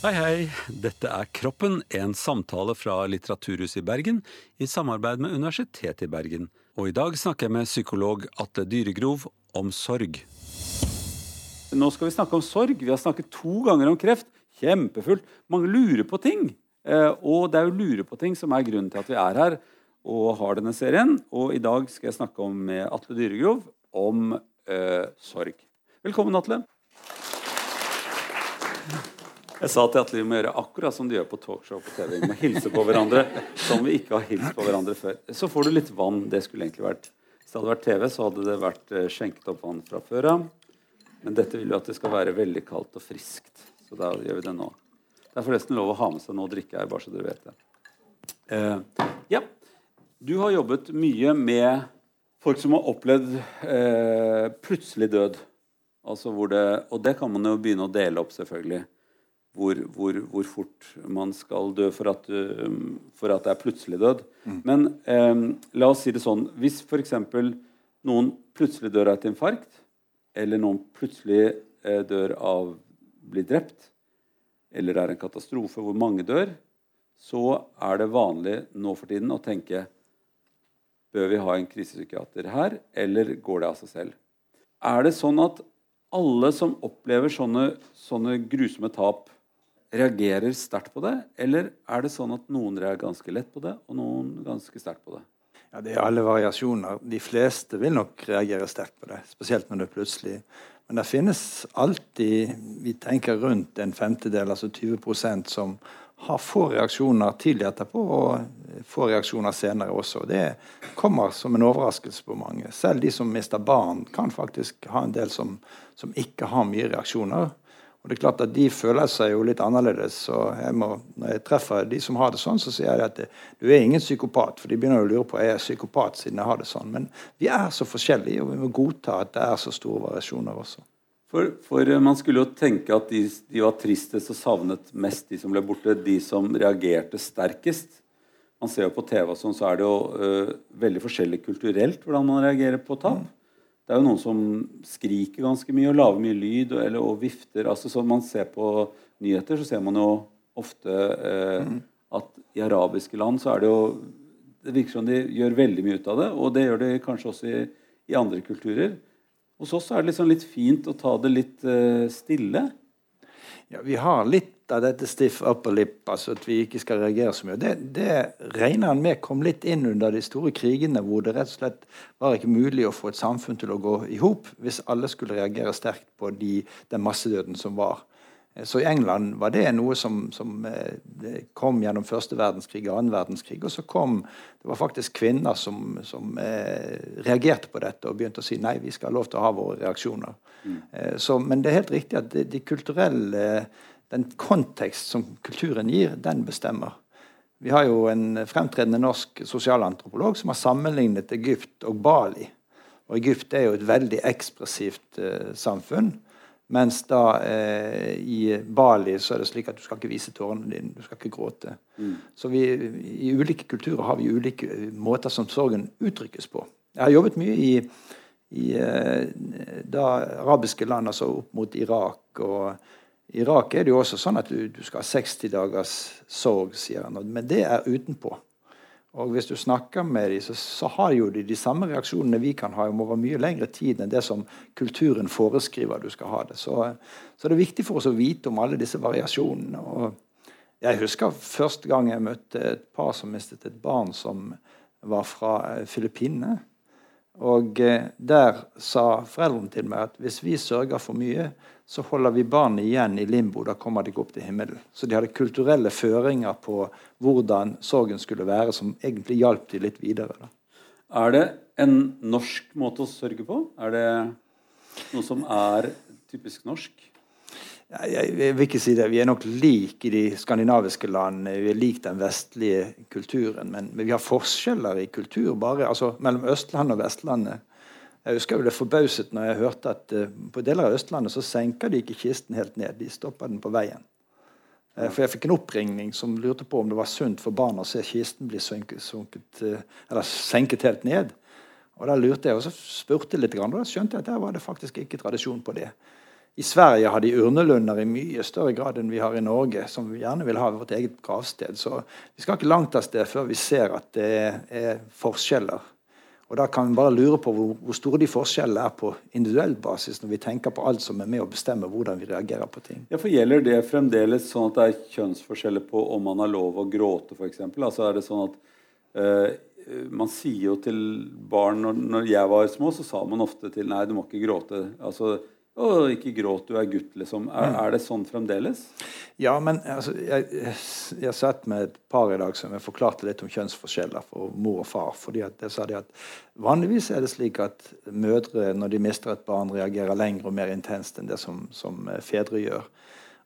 Hei, hei. Dette er Kroppen, en samtale fra Litteraturhuset i Bergen i samarbeid med Universitetet i Bergen. Og i dag snakker jeg med psykolog Atle Dyregrov om sorg. Nå skal vi snakke om sorg. Vi har snakket to ganger om kreft. Kjempefullt. Mange lurer på ting. Eh, og det er jo lure på ting som er grunnen til at vi er her og har denne serien. Og i dag skal jeg snakke om, med Atle Dyregrov om eh, sorg. Velkommen, Atle. Jeg sa til Atle vi må gjøre akkurat som de gjør på talkshow på TV. Vi må hilse på hverandre som vi ikke har hilst på hverandre før. Så får du litt vann. Det skulle egentlig vært Hvis det hadde vært TV, så hadde det vært eh, skjenket opp vann fra før av. Men dette vil jo at det skal være veldig kaldt og friskt. Så da gjør vi det nå. Det er forresten lov å ha med seg noe å drikke her, bare så dere vet det. Uh, ja. Du har jobbet mye med folk som har opplevd uh, plutselig død. Altså det, og det kan man jo begynne å dele opp, selvfølgelig hvor, hvor, hvor, fort man skal dø for at, um, for at det er plutselig død. Mm. Men eh, la oss si det sånn Hvis f.eks. noen plutselig dør av et infarkt, eller noen plutselig eh, dør av blir drept, eller det er en katastrofe hvor mange dør, så er det vanlig nå for tiden å tenke Bør vi ha en krisepsykiater her, eller går det av seg selv? Er det sånn at alle som opplever sånne, sånne grusomme tap, reagerer sterkt på det, eller er det sånn at noen reagerer ganske lett på det, og noen ganske sterkt på det? Ja, Det er alle variasjoner. De fleste vil nok reagere sterkt på det, spesielt når det er plutselig. Men det finnes alltid Vi tenker rundt en femtedel, altså 20% som har få reaksjoner tidlig etterpå, og få reaksjoner senere også. Det kommer som en overraskelse på mange. Selv de som mister barn, kan faktisk ha en del som, som ikke har mye reaksjoner. Og det er klart at De føler seg jo litt annerledes. så jeg må, Når jeg treffer de som har det sånn, så sier jeg at du er ingen psykopat. For de begynner å lure på er jeg psykopat siden jeg har det sånn. Men vi er så forskjellige, og vi må godta at det er så store variasjoner også. For, for eh, man skulle jo tenke at de, de, var tristest og savnet mest de som ble borte, de som reagerte sterkest. Man ser jo på TV og sånn, så er det jo uh, veldig forskjellig kulturelt hvordan man reagerer på tap. Det er jo noen som skriker ganske mye og lager mye lyd og, eller, og vifter. altså Som man ser på nyheter, så ser man jo ofte eh, mm. at i arabiske land så er det jo Det virker som de gjør veldig mye ut av det, og det gjør de kanskje også i, i andre kulturer. Hos oss er det liksom litt fint å ta det litt eh, stille. Ja, Vi har litt av dette stiff upper lip, altså at vi ikke skal reagere så mye. Det, det regner han med kom litt inn under de store krigene, hvor det rett og slett var ikke mulig å få et samfunn til å gå i hop hvis alle skulle reagere sterkt på de, den massedøden som var. Så i England var det noe som, som eh, kom gjennom første verdenskrig og annen verdenskrig. Og så kom det var faktisk kvinner som, som eh, reagerte på dette og begynte å si nei, vi skal ha lov til å ha våre reaksjoner. Mm. Eh, så, men det er helt riktig at de, de kulturelle den kontekst som kulturen gir, den bestemmer. Vi har jo en fremtredende norsk sosialantropolog som har sammenlignet Egypt og Bali. Og Egypt er jo et veldig ekspressivt eh, samfunn. Mens da eh, i Bali så er det slik at du skal ikke vise tårene dine. Du skal ikke gråte. Mm. Så vi, i ulike kulturer har vi ulike måter som sorgen uttrykkes på. Jeg har jobbet mye i, i eh, da arabiske land, altså opp mot Irak og i Irak er det jo også sånn at du, du skal ha 60 dagers sorg, sier han. Men det er utenpå. Og hvis du snakker med dem, så, så, har jo de de samme reaksjonene vi kan ha om over mye lengre tid enn det som kulturen foreskriver du skal ha det. Så, så det er viktig for oss å vite om alle disse variasjonene. Og jeg husker første gang jeg møtte et par som mistet et barn som var fra eh, Filippinene. Og eh, der sa foreldrene til meg at hvis vi sørger for mye, så holder vi barnet igjen i limbo. Da kommer de ikke opp til himmelen. Så de hadde kulturelle føringer på hvordan sorgen skulle være, som egentlig hjalp de litt videre. Da. Er det en norsk måte å sørge på? Er det noe som er typisk norsk? Jeg, vil ikke si det. Vi er nok lik i de skandinaviske landene. Vi er lik den vestlige kulturen. Men, vi har forskjeller i kultur bare, altså mellom Østlandet og Vestlandet. Jeg husker jeg ble forbauset når jeg hørte at uh, på deler av Østlandet så senker de ikke kisten helt ned. De stopper den på veien. Uh, for jeg fikk en oppringning som lurte på om det var sunt for barn å se kisten bli sunket, sunket, uh, eller senket helt ned. Og Da lurte jeg, og så spurte jeg litt, og da skjønte jeg at der var det faktisk ikke tradisjon på det. I Sverige har de urnelunder i mye større grad enn vi har i Norge, som vi gjerne vil ha vårt eget gravsted. Så vi skal ikke langt av sted før vi ser at det er forskjeller. Og Da kan vi bare lure på hvor, hvor store de forskjellene er på individuell basis, når vi tenker på alt som er med å bestemme hvordan vi reagerer på ting. Ja, for Gjelder det fremdeles sånn at det er kjønnsforskjeller på om man har lov å gråte, f.eks.? Altså er det sånn at uh, man sier jo til barn når, når, jeg var små, så sa man ofte til Nei, du må ikke gråte. Altså, å, ikke gråt, du er gutt, liksom. Er, mm. er det sånn fremdeles? Ja, men altså, jeg, jeg, har sett med et par i dag som jeg forklarte litt om kjønnsforskjeller for mor og far. fordi at jeg sa de at Vanligvis er det slik at mødre når de mister et barn, reagerer lenger og mer intenst enn det som, som fedre gjør.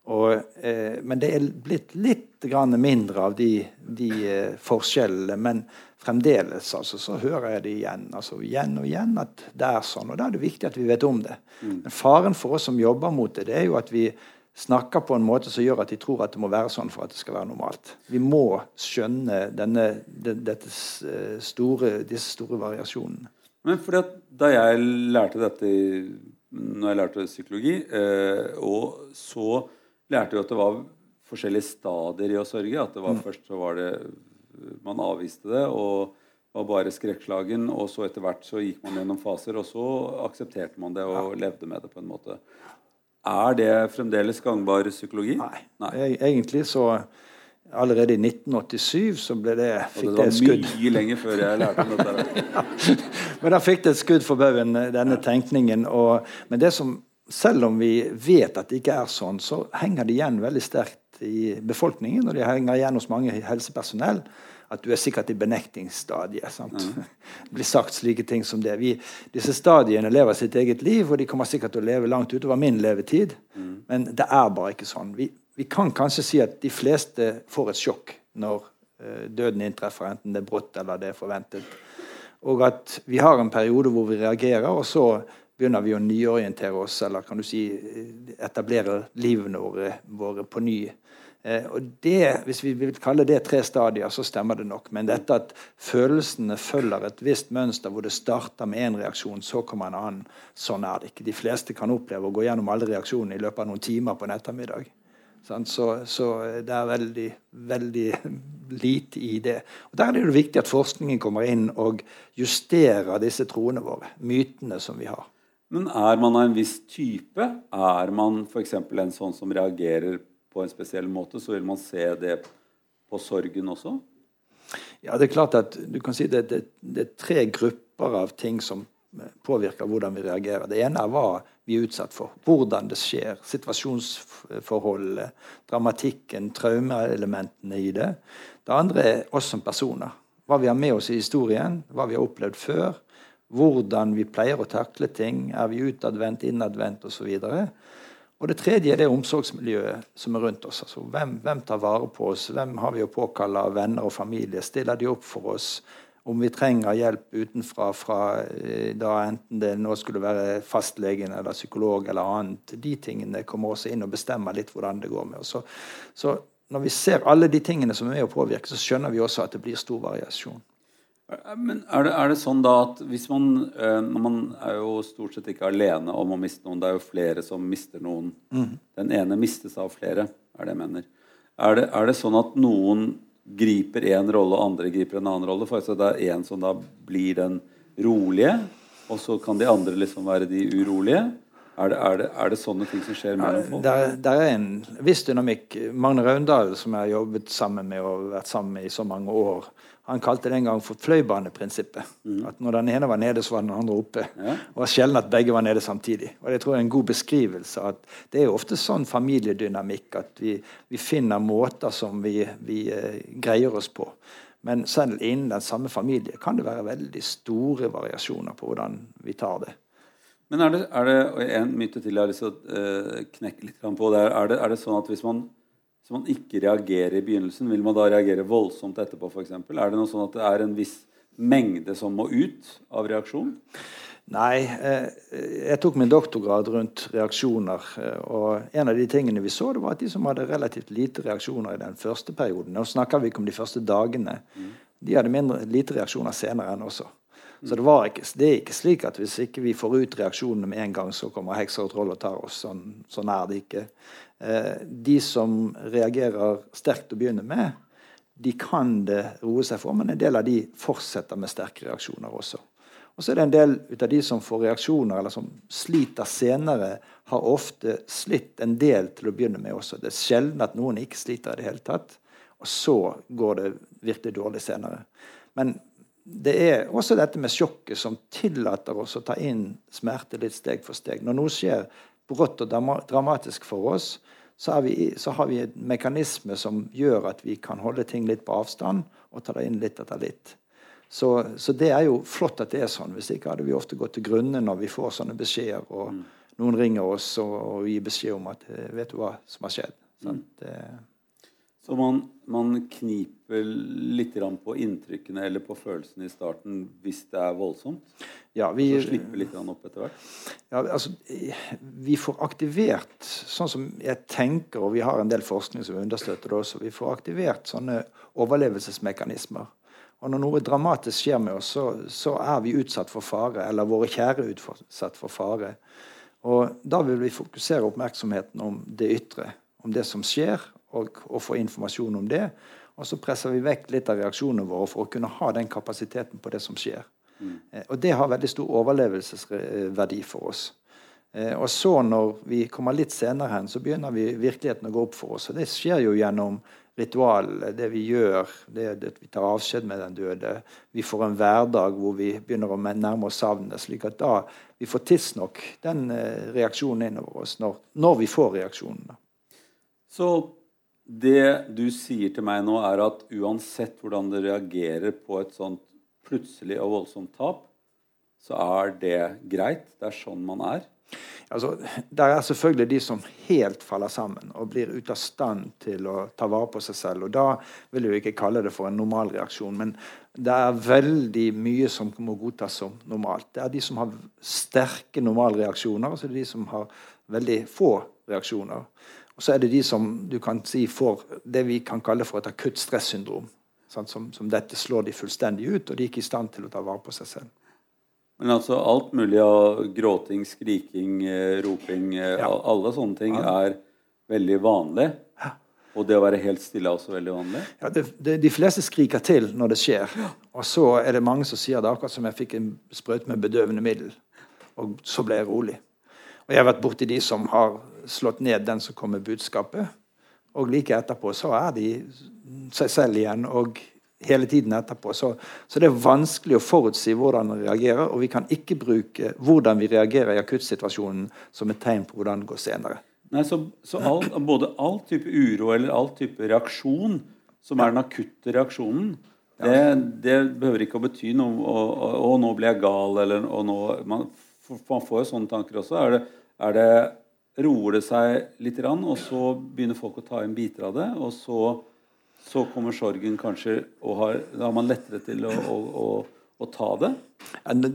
Og, eh, men det er blitt litt mindre av de, de eh, forskjellene. Men fremdeles altså, så hører jeg det igjen altså, igjen og igjen at det er sånn. Og da er det viktig at vi vet om det. Mm. Men faren for oss som jobber mot det, det er jo at vi snakker på en måte som gjør at de tror at det må være sånn for at det skal være normalt. Vi må skjønne denne, dette eh, store, disse store variasjonene. Men fordi at Da jeg lærte dette når jeg lærte psykologi, eh, og så lærte jo at det var forskjellige stadier i å sørge. At det var mm. først så var det Man avviste det og var bare skrekkslagen. Og så etter hvert så gikk man gjennom faser, og så aksepterte man det og ja. levde med det på en måte. Er det fremdeles gangbar psykologi? Nei. Nei. Egentlig så Allerede i 1987 så ble det, fikk det, det skudd. mye lenger før jeg lærte om dette. ja. Men da fikk det et skudd for baugen, denne tenkningen. Og, men det som selv om vi vet at det ikke er sånn, så henger det igjen veldig sterkt i befolkningen, og det henger igjen hos mange helsepersonell, at du er sikkert i benektingsstadiet. Mm. Det blir sagt slike ting som det. Vi, disse stadiene lever sitt eget liv, og de kommer sikkert til å leve langt utover min levetid. Mm. Men det er bare ikke sånn. Vi, vi, kan kanskje si at de fleste får et sjokk når uh, døden inntreffer, enten det er brått eller det er forventet. Og at vi har en periode hvor vi reagerer, og så begynner vi å nyorientere oss, eller kan du si etablere livene våre, våre på ny. Eh, og det, Hvis vi vil kalle det tre stadier, så stemmer det nok. Men dette at følelsene følger et visst mønster, hvor det starter med én reaksjon, så kommer en annen, sånn er det ikke. De fleste kan oppleve å gå gjennom alle reaksjonene i løpet av noen timer på en ettermiddag. Så, så, det er veldig, veldig lite i det. Og Der er det jo viktig at forskningen kommer inn og justerer disse troene våre, mytene som vi har. Men er man av en viss type, er man f.eks. en sånn som reagerer på en spesiell måte, så vil man se det på sorgen også? Ja, det er klart at du kan si det, det, det er tre grupper av ting som påvirker hvordan vi reagerer. Det ene er hva vi er utsatt for. Hvordan det skjer. Situasjonsforholdet, dramatikken, traumeelementene i det. Det andre er oss som personer. Hva vi har med oss i historien, hva vi har opplevd før hvordan vi pleier å takle ting. Er vi utadvendt, innadvendt osv. Og det tredje er det omsorgsmiljøet som er rundt oss. Altså, hvem, hvem, tar vare på oss? Hvem har vi å påkalle av venner og familie? Stiller de opp for oss om vi trenger hjelp utenfra, fra, eh, da enten det nå skulle være fastlegen eller psykolog eller annet? De tingene kommer også inn og bestemmer litt hvordan det går med oss. Så, så når vi ser alle de tingene som er med å påvirke, så skjønner vi også at det blir stor variasjon. Men er det, er det, sånn da at hvis man når Man er jo stort sett ikke alene om å miste noen. Det er jo flere som mister noen. Mm. Den ene mistes av flere, er det jeg mener. Er det, er det sånn at noen griper én rolle, og andre griper en annen rolle? For det er en som da blir den rolige, og så kan de andre liksom være de urolige? Er det, er, det, er det, sånne ting som skjer mellom folk? Det der, er en viss dynamikk. Magne Raundal, som jeg har jobbet sammen med og vært sammen med i så mange år, han kalte det en gang for fløibaneprinsippet. Mm. At når den ene var nede, så var den andre oppe. Ja. Og det var sjelden at begge var nede samtidig. Og det tror jeg er en god beskrivelse. at Det er jo ofte sånn familiedynamikk at vi, vi finner måter som vi, vi eh, greier oss på. Men selv innen den samme familie kan det være veldig store variasjoner på hvordan vi tar det. Men er det, er det en myte til jeg har lyst til å uh, knekke litt på. der, er, det, er det sånn at hvis man hvis man ikke reagerer i begynnelsen, vil man da reagere voldsomt etterpå f.eks.? Er det noe sånn at det er en viss mengde som må ut av reaksjon? Nei. Eh, jeg tok min doktorgrad rundt reaksjoner. Eh, og en av de tingene vi så, det var at de som hadde relativt lite reaksjoner i den første perioden Nå snakker vi ikke om de første dagene. Mm. De hadde mindre, lite reaksjoner senere enn også. Så det, ikke, det, er ikke slik at hvis ikke vi får ut reaksjonene med en gang, så kommer hekser og troll og tar oss. Sånn, sånn er det ikke. Eh, de som reagerer sterkt å begynne med, de kan det roe seg for, men en del av de fortsetter med sterke reaksjoner også. Og så er det en del ut av de som får reaksjoner, eller som sliter senere, har ofte slitt en del til å begynne med også. Det er sjelden at noen ikke sliter i det hele tatt. Og så går det virkelig dårlig senere. Men det er også dette med sjokket som tillater oss å ta inn smerte litt steg for steg. Når noe skjer brått og dramatisk for oss, så har, vi, så har vi en mekanisme som gjør at vi kan holde ting litt på avstand og ta det inn litt etter litt. Så, så, det er jo flott at det er sånn. Hvis ikke hadde vi ofte gått til grunne når vi får sånne beskjeder, og mm. noen ringer oss og, og gir beskjed om at eh, vet du hva som har skjedd. Mm. Det, så man, man kniper litt på inntrykkene eller på følelsene i starten hvis det er voldsomt? Ja, vi, så slipper litt opp etter hvert? Ja, altså, vi får aktivert sånn som jeg tenker, og vi har en del forskning som understøtter det også, vi får aktivert sånne overlevelsesmekanismer. Og når noe dramatisk skjer med oss, så, så er vi utsatt for fare, eller våre kjære utsatt for fare. Og da vil vi fokusere oppmerksomheten om det ytre, om det som skjer, og, og få informasjon om det. Og så presser vi vekk litt av reaksjonene våre for å kunne ha den kapasiteten på det som skjer. Mm. Eh, og det har veldig stor overlevelsesverdi for oss. Eh, og så når vi kommer litt senere hen, så begynner vi virkeligheten å gå opp for oss. Og det skjer jo gjennom ritualet, det vi gjør, det, det vi tar avskjed med den døde. Vi får en hverdag hvor vi begynner å nærme oss savnet. slik at da vi får tidsnok den eh, reaksjonen innover oss når, når vi får reaksjonene. Så det du sier til meg nå, er at uansett hvordan du reagerer på et sånt plutselig og voldsomt tap, så er det greit. Det er sånn man er. Altså, Der er selvfølgelig de som helt faller sammen og blir ute av stand til å ta vare på seg selv. og Da vil jeg ikke kalle det for en normal reaksjon, men det er veldig mye som må godtas som normalt. Det er de som har sterke normalreaksjoner, og så er det de som har veldig få reaksjoner. Og så er det de som du kan si får det vi kan kalle for et akutt stressyndrom. Sånn, som, som, dette slår de fullstendig ut, og de er ikke i stand til å ta vare på seg selv. Men altså alt mulig av gråting, skriking, eh, roping, eh, ja. alle sånne ting ja. er veldig vanlig. Ja. Og det å være helt stille er også veldig vanlig? Ja, det, det, De fleste skriker til når det skjer. Og så er det mange som sier det akkurat som jeg fikk en sprøyte med bedøvende middel. Og så ble jeg rolig. Og jeg har vært borti de som har slått ned den som kom med budskapet. Og like etterpå så er de seg selv igjen. og hele tiden etterpå. Så, så, det er vanskelig å forutsi hvordan man reagerer. Og vi kan ikke bruke hvordan vi reagerer i akuttsituasjonen som et tegn på hvordan det går senere. Nei, Så, så all, både all type uro eller all type reaksjon som er den akutte reaksjonen, det, det behøver ikke å bety noe og, og, og, nå ble jeg gal', eller og nå, man, man, får jo sånne tanker også. Er det, er det roer det seg litt, og så begynner folk å ta inn biter av det. Og så, så kommer sorgen kanskje, og har, da har man lettere til å, å, å, å ta det.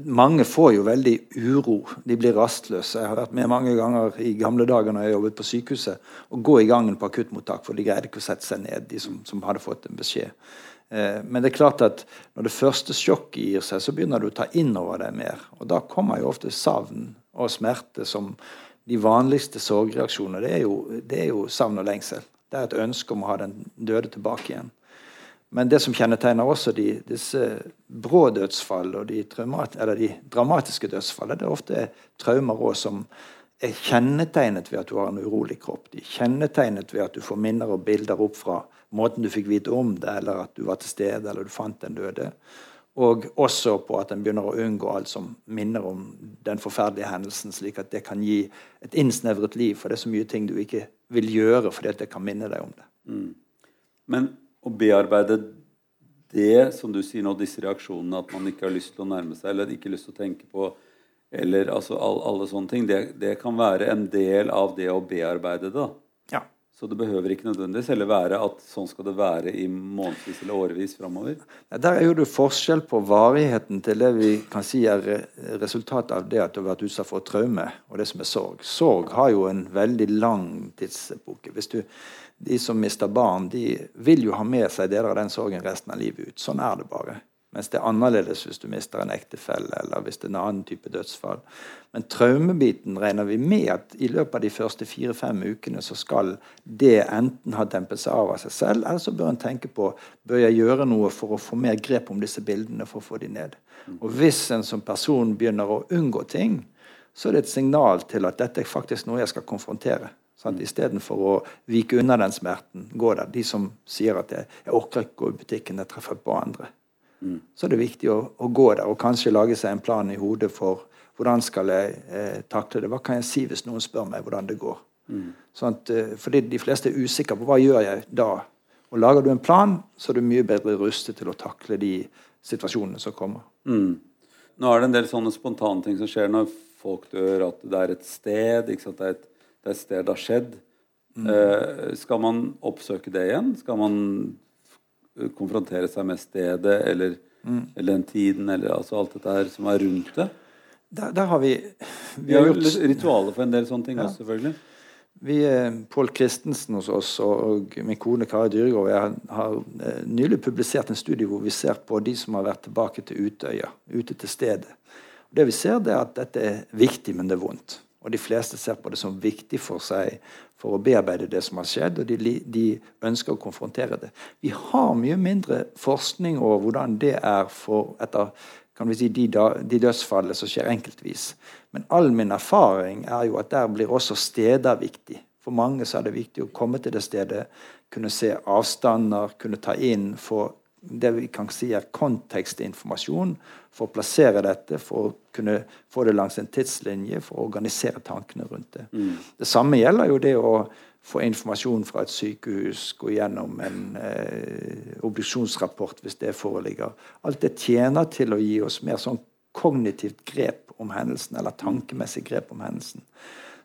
Mange får jo veldig uro. De blir rastløse. Jeg har vært med mange ganger i gamle dager når jeg jobbet på sykehuset, å gå i gangen på akuttmottak, for de greide ikke å sette seg ned, de som, som hadde fått en beskjed. Eh, men det er klart at når det første sjokket gir seg, så begynner du å ta inn over deg mer. Og da kommer jo ofte savn og smerte som de vanligste sorgreaksjonene, det er, jo, det er jo savn og lengsel. Det er et ønske om å ha den døde tilbake igjen. Men det som kjennetegner også de, disse brå dødsfall og de, de dramatiske dødsfall, det er ofte traumer òg som er kjennetegnet ved at du har en urolig kropp. De er kjennetegnet ved at du får minner og bilder opp fra måten du fikk vite om det, eller at du var til stede, eller du fant den døde. Og også på at en begynner å unngå alt som minner om den forferdelige hendelsen, slik at det kan gi et innsnevret liv, for det er så mye ting du ikke vil gjøre fordi det kan minne deg om det. Mm. Men å bearbeide det som du sier nå, disse reaksjonene, at man ikke har lyst til å nærme seg, eller ikke lyst til å tenke på, eller altså all, alle sånne ting, det, det, kan være en del av det å bearbeide det. da. Så det behøver ikke nødvendigvis heller være at sånn skal det være i månedsvis eller årevis framover. Der er jo det forskjell på varigheten til det vi kan si er resultatet av det at du har vært utsatt for traume, og det som er sorg. Sorg har jo en veldig lang tidsepoke. Hvis du, de som mister barn, de vil jo ha med seg deler av den sorgen resten av livet ut. Sånn er det bare. Mens det er annerledes hvis du mister en ektefelle eller hvis det er en annen type dødsfall. Men traumebiten regner vi med at i løpet av de første fire-fem ukene så skal det enten ha dempet seg av av seg selv, eller så bør en tenke på bør jeg gjøre noe for å få mer grep om disse bildene for å få de ned. Og hvis en som person begynner å unngå ting, så er det et signal til at dette er faktisk noe jeg skal konfrontere. Sant? Istedenfor å vike unna den smerten. Gå der. De som sier at jeg, jeg orker ikke gå i butikken, jeg treffer på andre. Mm. Så er det viktig å, å, gå der og kanskje lage seg en plan i hodet for hvordan skal jeg eh, takle det. Hva kan jeg si hvis noen spør meg hvordan det går? Mm. Sånn at, eh, fordi de fleste er usikre på hva gjør jeg da. Og Lager du en plan, så er du mye bedre rustet til å takle de situasjonene som kommer. Mm. Nå er det en del sånne spontane ting som skjer når folk dør, at det er et sted. ikke sant? Det er et det er et sted det har skjedd. Mm. Eh, skal man oppsøke det igjen? Skal man konfrontere seg med stedet eller, mm. eller den tiden, eller altså alt dette her som er rundt det? Der, der har vi Vi, har gjort ritualer for en del sånne ting ja. også, selvfølgelig. Vi, eh, Pål Christensen hos oss og min kone Kari Dyregård har, har eh, nylig publisert en studie hvor vi ser på de som har vært tilbake til Utøya, ute til stedet. Det vi ser, det er at dette er viktig, men det er vondt. Og de fleste ser på det som viktig for seg for å bearbeide det som har skjedd, og de, de ønsker å konfrontere det. Vi har mye mindre forskning over hvordan det er for etter kan vi si, de, de dødsfallene som skjer enkeltvis. Men all min erfaring er jo at der blir også steder viktig. For mange så er det viktig å komme til det stedet, kunne se avstander, kunne ta inn, få det vi kan si er kontekstinformasjon for å plassere dette, for å kunne få det langs en tidslinje, for å organisere tankene rundt det. Mm. Det samme gjelder jo det å få informasjon fra et sykehus, gå gjennom en eh, obduksjonsrapport hvis det foreligger. Alt det tjener til å gi oss mer sånn kognitivt grep om hendelsen, eller tankemessig grep om hendelsen.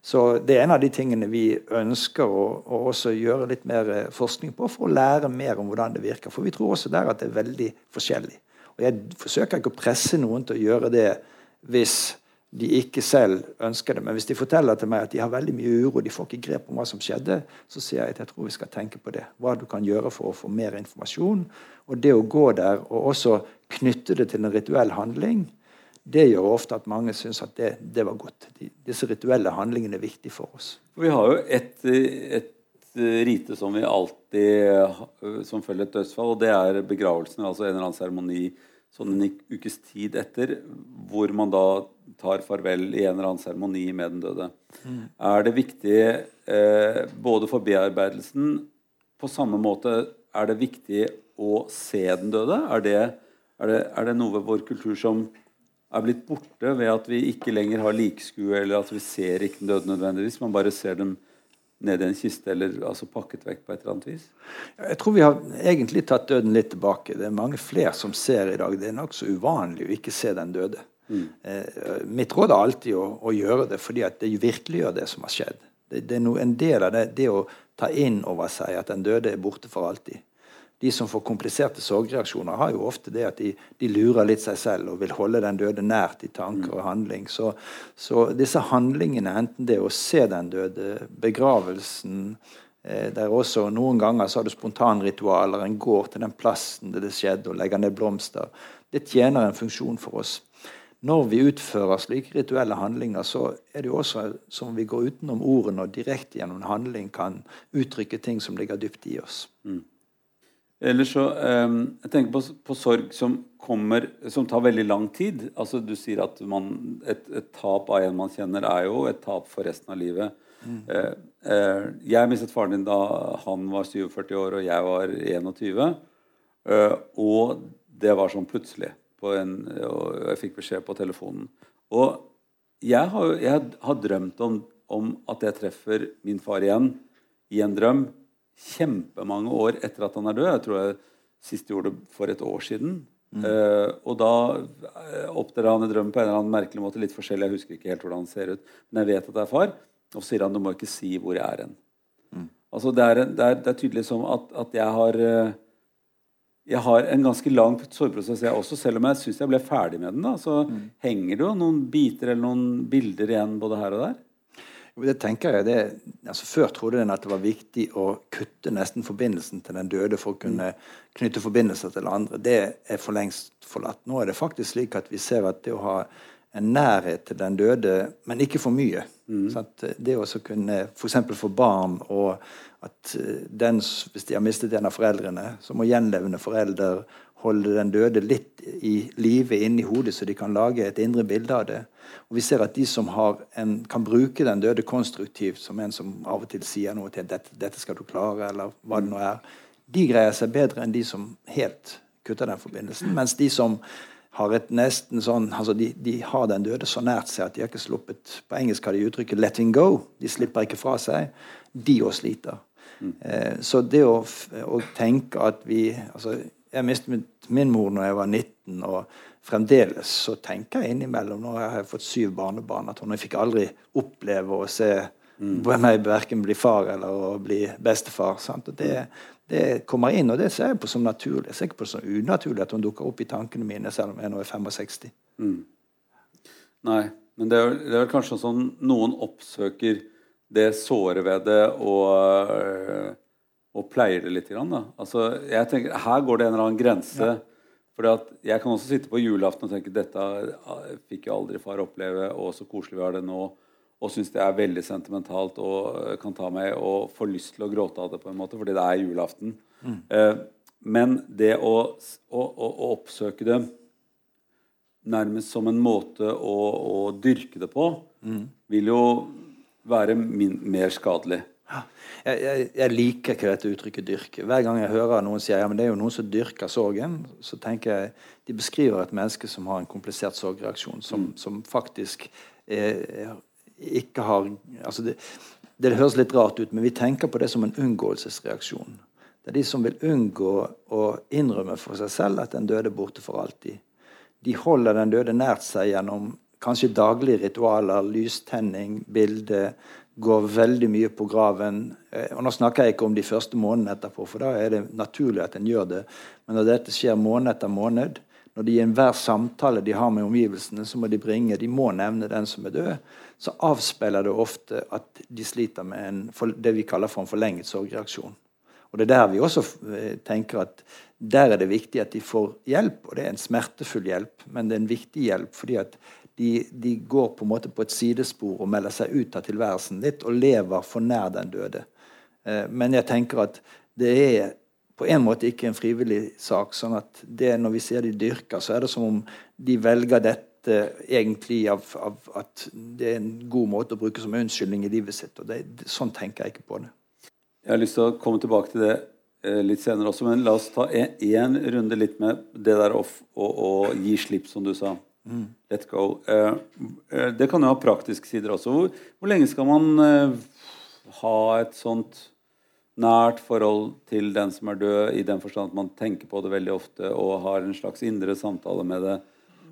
Så det er en av de tingene vi ønsker å, å, også gjøre litt mer eh, forskning på for å lære mer om hvordan det virker. For vi tror også der at det er veldig forskjellig. Og jeg forsøker ikke å presse noen til å gjøre det hvis de ikke selv ønsker det. Men hvis de forteller til meg at de har veldig mye uro, de får ikke grep om hva som skjedde, så sier jeg at jeg tror vi skal tenke på det. Hva du kan gjøre for å få mer informasjon. Og det å gå der og også knytte det til en rituell handling, det gjør ofte at mange syns at det, det, var godt. De, disse rituelle handlingene er viktige for oss. Vi har jo et, et rite som vi alltid som følger et dødsfall, og det er begravelsen. Altså en eller annen seremoni sånn en ukes tid etter, hvor man da tar farvel i en eller annen seremoni med den døde. Mm. Er det viktig eh, både for bearbeidelsen På samme måte er det viktig å se den døde? Er det, er det, er det noe ved vår kultur som er blitt borte ved at vi ikke lenger har likskue, eller at vi ser ikke den døde nødvendigvis. Man bare ser dem ned i en kiste eller altså pakket vekk på et eller annet vis. Jeg tror vi har egentlig tatt døden litt tilbake. Det er mange flere som ser i dag. Det er nokså uvanlig å ikke se den døde. Mm. Eh, mitt råd er alltid å, å, gjøre det fordi at det virkeliggjør det som har skjedd. Det, det er no, en del av det, det å ta inn over seg at den døde er borte for alltid de som får kompliserte sorgreaksjoner, har jo ofte det at de, de, lurer litt seg selv og vil holde den døde nært i tanker og handling. Så, så disse handlingene, enten det å se den døde, begravelsen eh, der også Noen ganger så har du spontanritualer. En går til den plassen der det skjedde, og legger ned blomster. Det tjener en funksjon for oss. Når vi utfører slike rituelle handlinger, så er det jo også som vi går utenom ordene og direkte gjennom handling kan uttrykke ting som ligger dypt i oss. Mm. Ellers så um, Jeg tenker på, på, sorg som kommer Som tar veldig lang tid. Altså Du sier at man, et, et, tap av en man kjenner, er jo et tap for resten av livet. Mm. Uh, uh, jeg mistet faren din da han var 47 år og jeg var 21. Uh, og det var sånn plutselig. En, og jeg fikk beskjed på telefonen. Og jeg har, jeg har drømt om, om at jeg treffer min far igjen i en drøm kjempemange år etter at han er død. Jeg tror jeg sist gjorde det for et år siden. Mm. Uh, og da uh, han i drømmen på en eller annen merkelig måte. Litt forskjellig, jeg husker ikke helt hvordan han ser ut. Men jeg vet at det er far. Og så sier han du må ikke si hvor jeg er hen. Mm. Altså, det, er, det, er, det, er, tydelig som at, at jeg har uh, jeg har en ganske lang sorgprosess, jeg også, selv om jeg syns jeg ble ferdig med den. da, Så mm. henger det jo noen biter eller noen bilder igjen både her og der. Det tenker jeg, det, altså Før trodde en at det var viktig å kutte nesten forbindelsen til den døde for å kunne knytte forbindelser til andre. Det er for lengst forlatt. Nå er det faktisk slik at vi ser at det å ha en nærhet til den døde, men ikke for mye. Mm. Det å kunne f.eks. For, for barn og at eh, den, hvis de har mistet en av foreldrene, så må gjenlevende forelder holde den døde litt i live inni hodet, så de kan lage et indre bilde av det. Og vi ser at de som en, kan bruke den døde konstruktivt, som en som av og til sier noe til dette, 'dette skal du klare', eller hva det nå er, de greier seg bedre enn de som helt kutter den forbindelsen. Mens de som har et nesten sånn, altså de, de, har den døde så nært seg at de har ikke sluppet På engelsk har de uttrykket 'letting go'. De slipper ikke fra seg. De òg sliter. Mm. Eh, så det å, å, tenke at vi altså, Jeg mistet min mor når jeg var 19, og fremdeles så tenker jeg innimellom Nå har jeg fått syv barnebarn, at hun fikk aldri oppleve å se mm. meg verken bli far eller å bli bestefar. Sant? Og det, det kommer inn, og det ser jeg på som naturlig. Jeg ser ikke på det som unaturlig at hun dukker opp i tankene mine selv om jeg nå er 65. Mm. Nei, men det er, er kanskje sånn noen oppsøker det såre ved det og, øh, og pleier det litt. Grann, da. Altså, jeg tenker, Her går det en eller annen grense. Ja. At Jeg kan også sitte på julaften og tenke dette fikk jo aldri far oppleve, og så koselig vi har det nå og syns det er veldig sentimentalt og eh, kan ta meg og få lyst til å gråte av det, på en måte, fordi det er julaften. Mm. Eh, men det å, å, å, oppsøke det nærmest som en måte å, å dyrke det på, mm. vil jo være min, mer skadelig. Jeg, jeg, jeg, liker ikke dette uttrykket 'dyrke'. Hver gang jeg hører noen si ja, men det er jo noen som dyrker sorgen, så tenker jeg de beskriver et menneske som har en komplisert sorgreaksjon, som, mm. som faktisk er, ikke har altså det, det, høres litt rart ut, men vi tenker på det som en unngåelsesreaksjon. Det er de som vil unngå å innrømme for seg selv at den døde er borte for alltid. De holder den døde nært seg gjennom kanskje daglige ritualer, lystenning, bilde, går veldig mye på graven. Eh, og Nå snakker jeg ikke om de første månedene etterpå, for da er det naturlig at en gjør det. Men når dette skjer måned etter måned, når de i enhver samtale de har med omgivelsene, så må de bringe, de må nevne den som er død, så avspeiler det ofte at de sliter med en, det vi kaller for en forlenget sorgreaksjon. Og Det er der vi også eh, tenker at der er det viktig at de får hjelp. Og det er en smertefull hjelp, men det er en viktig hjelp. fordi at de, de går på en måte på et sidespor og melder seg ut av tilværelsen litt og lever for nær den døde. Eh, men jeg tenker at det er på en måte ikke en frivillig sak. sånn at det, Når vi ser de dyrker, så er det som om de velger dette egentlig av, av at det er en god måte å bruke som unnskyldning i livet sitt. og det, Sånn tenker jeg ikke på det. Jeg har lyst til å komme tilbake til det eh, litt senere også, men la oss ta én runde litt med det der å, å, å, gi slipp, som du sa. Mm. Let go. Eh, eh, det kan jo ha praktiske sider også. Hvor, hvor lenge skal man ha et sånt nært forhold til den som er død, i den forstand at man tenker på det veldig ofte og har en slags indre samtale med det.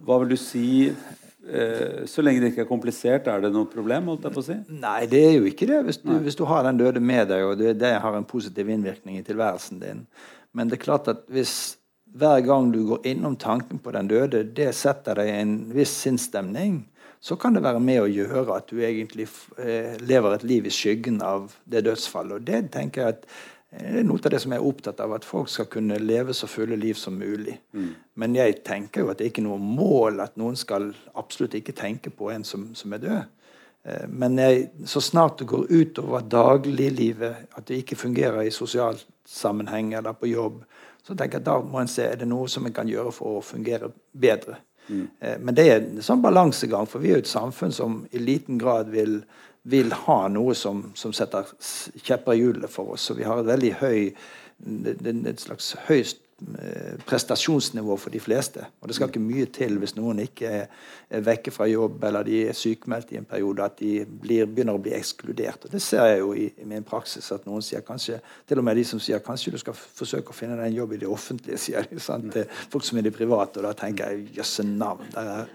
Hva vil du si eh, Så lenge det ikke er komplisert, er det noe problem? holdt jeg på å si? Nei, det er jo ikke det. Hvis du, hvis du har den døde med deg, og det, det, har en positiv innvirkning i tilværelsen din. Men det er klart at hvis hver gang du går innom tanken på den døde, det setter deg i en viss sinnsstemning, så kan det være med å gjøre at du egentlig eh, lever et liv i skyggen av det dødsfallet. Og det tenker jeg at eh, det er noe av det som jeg er opptatt av, at folk skal kunne leve så fulle liv som mulig. Mm. Men jeg tenker jo at det er ikke noe mål at noen skal absolutt ikke tenke på en som, som er død. Eh, men jeg, så snart det går utover dagliglivet, at det ikke fungerer i sosial sammenheng eller på jobb, så tenker jeg at da må en se er det noe som en kan gjøre for å fungere bedre. Mm. Men det er en sånn balansegang, for vi er jo et samfunn som i liten grad vil, vil ha noe som, som setter kjepper i hjulene for oss. Så vi har et veldig høy, et slags høyst prestasjonsnivå for de fleste. Og det skal ikke mye til hvis noen ikke er, vekke fra jobb eller de er sykemeldt i en periode, at de blir, begynner å bli ekskludert. Og Det ser jeg jo i, i, min praksis. at noen sier kanskje, Til og med de som sier kanskje du skal forsøke å finne deg en jobb i det offentlige, sier de. Sant? Til folk som er i det private. Og da tenker jeg jøsse navn. Er,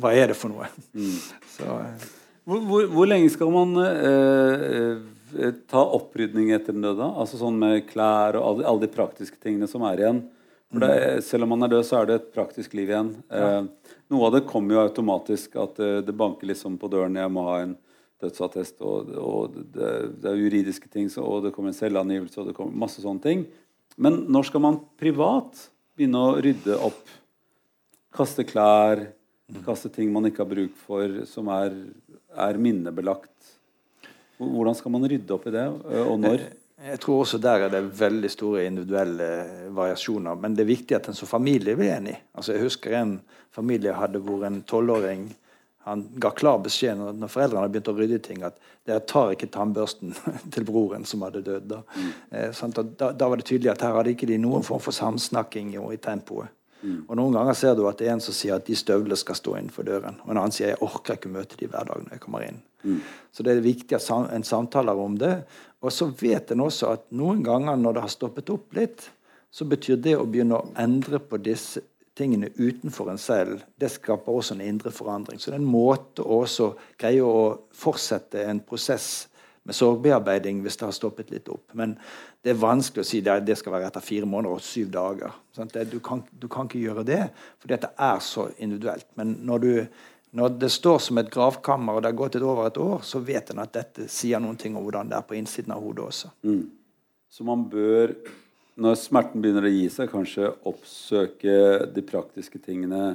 hva er det for noe? Mm. Så, eh. hvor, hvor, hvor, lenge skal man øh, Eh, ta opprydning etter den døde? Altså sånn med klær og alle, alle de praktiske tingene som er igjen. For det, mm. Selv om man er død, så er det et praktisk liv igjen. Ja. Eh, noe av det kommer jo automatisk. At det, eh, det banker liksom på døren. Jeg må ha en dødsattest, og, og det, det, er juridiske ting, og det kommer en selvangivelse, og det kommer masse sånne ting. Men når skal man privat begynne å rydde opp? Kaste klær, kaste ting man ikke har bruk for, som er, er minnebelagt. Hvordan skal man rydde opp i det, og når? Jeg tror også der er det veldig store individuelle variasjoner. Men det er viktig at en som familie blir enig. Altså Jeg husker en familie hadde hvor en tolvåring han ga klar beskjed når, når foreldrene begynte å rydde ting, at dere tar ikke tannbørsten til broren som hadde dødd. Da. Mm. Eh, da, da, var det tydelig at her hadde ikke de noen form for samsnakking i tempoet. Mm. Og Noen ganger ser du at det er en som sier at de støvlene skal stå innenfor døren. Og en annen sier jeg orker ikke møte de hver dag når jeg kommer inn. Mm. Så det er viktig at en samtaler om det. Og så vet en også at noen ganger når det har stoppet opp litt, så betyr det å begynne å endre på disse tingene utenfor en selv, det skaper også en indre forandring. Så det er en måte å også greie å fortsette en prosess med sorgbearbeiding hvis det har stoppet litt opp. Men det er vanskelig å si at det skal være etter fire måneder og syv dager. Du kan, du, kan, ikke gjøre det, fordi dette er så individuelt. Men når, du, når, det står som et gravkammer, og det har gått et over et år, så vet en at dette sier noen ting om hvordan det er på innsiden av hodet også. Mm. Så man bør når smerten begynner å gi seg, kanskje oppsøke de praktiske tingene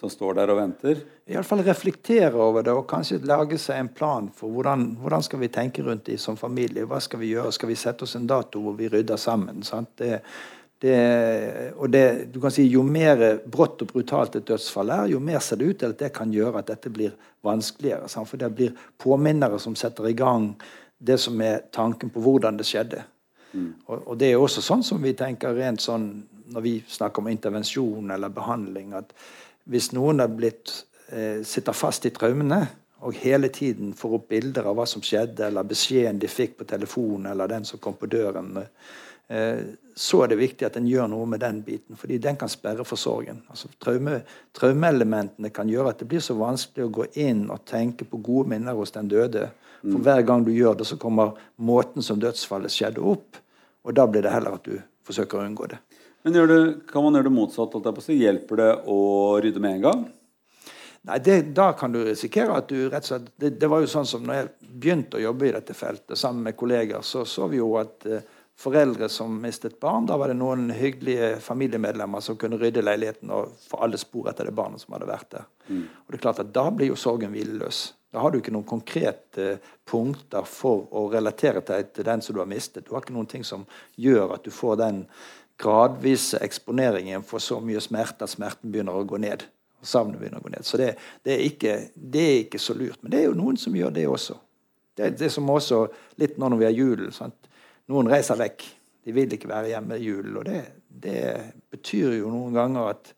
som står der og venter? Iallfall reflektere over det og kanskje lage seg en plan for hvordan, hvordan skal vi tenke rundt det som familie. Hva skal vi gjøre? Skal vi sette oss en dato hvor vi rydder sammen? Det, det, og det, du kan si Jo mer brått og brutalt et dødsfall er, jo mer ser det ut til at det kan gjøre at dette blir vanskeligere. Sant? For det blir påminnere som setter i gang det som er tanken på hvordan det skjedde. Mm. Og, og, det er også sånn som vi tenker rent sånn når vi snakker om intervensjon eller behandling, at hvis noen er blitt, eh, sitter fast i traumene og hele tiden får opp bilder av hva som skjedde, eller beskjeden de fikk på telefonen, eller den som kom på døren, eh, så er det viktig at en gjør noe med den biten, fordi den kan sperre for sorgen. Altså, traume, traumeelementene kan gjøre at det blir så vanskelig å gå inn og tenke på gode minner hos den døde. For hver gang du gjør det, så kommer måten som dødsfallet skjedde, opp. Og da blir det heller at du forsøker å unngå det. Men det, kan man gjøre det motsatt? Så hjelper det å rydde med en gang? Nei, det, Da kan du risikere at du rett og slett det, det, var jo sånn som når jeg begynte å jobbe i dette feltet sammen med kolleger, så så vi jo at eh, foreldre som mistet barn, da var det noen hyggelige familiemedlemmer som kunne rydde leiligheten og få alle spor etter det barnet som hadde vært der. Mm. Og det er klart at Da blir jo sorgen hvileløs. Da har du ikke noen konkrete punkter for å relatere deg til den som du har mistet. Du har ikke noen ting som gjør at du får den gradvise eksponeringen for så mye smerte at smerten begynner å gå ned. og savnet begynner å gå ned. Så det, det, er ikke, det, er ikke, så lurt. Men det er jo noen som gjør det også. Det er det som også litt nå når vi har julen. Noen reiser vekk. De vil ikke være hjemme i julen. Og det, det betyr jo noen ganger at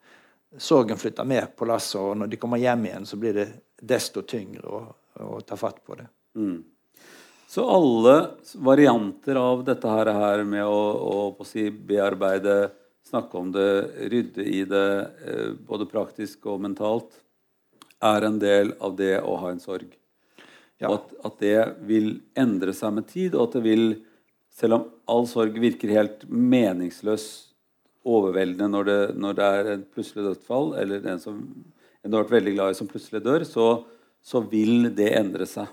sorgen flytter med på lasset, og når de kommer hjem igjen, så blir det desto tyngre å, å ta fatt på det. Mm. Så alle varianter av dette her, her med å, å, si, bearbeide, snakke om det, rydde i det, eh, både praktisk og mentalt, er en del av det å ha en sorg. Ja. At, at, det vil endre seg med tid, og at det vil, selv om all sorg virker helt meningsløs, overveldende når det, når det er et plutselig dødsfall, eller en som en du har vært veldig glad i, som plutselig dør, så, så vil det endre seg.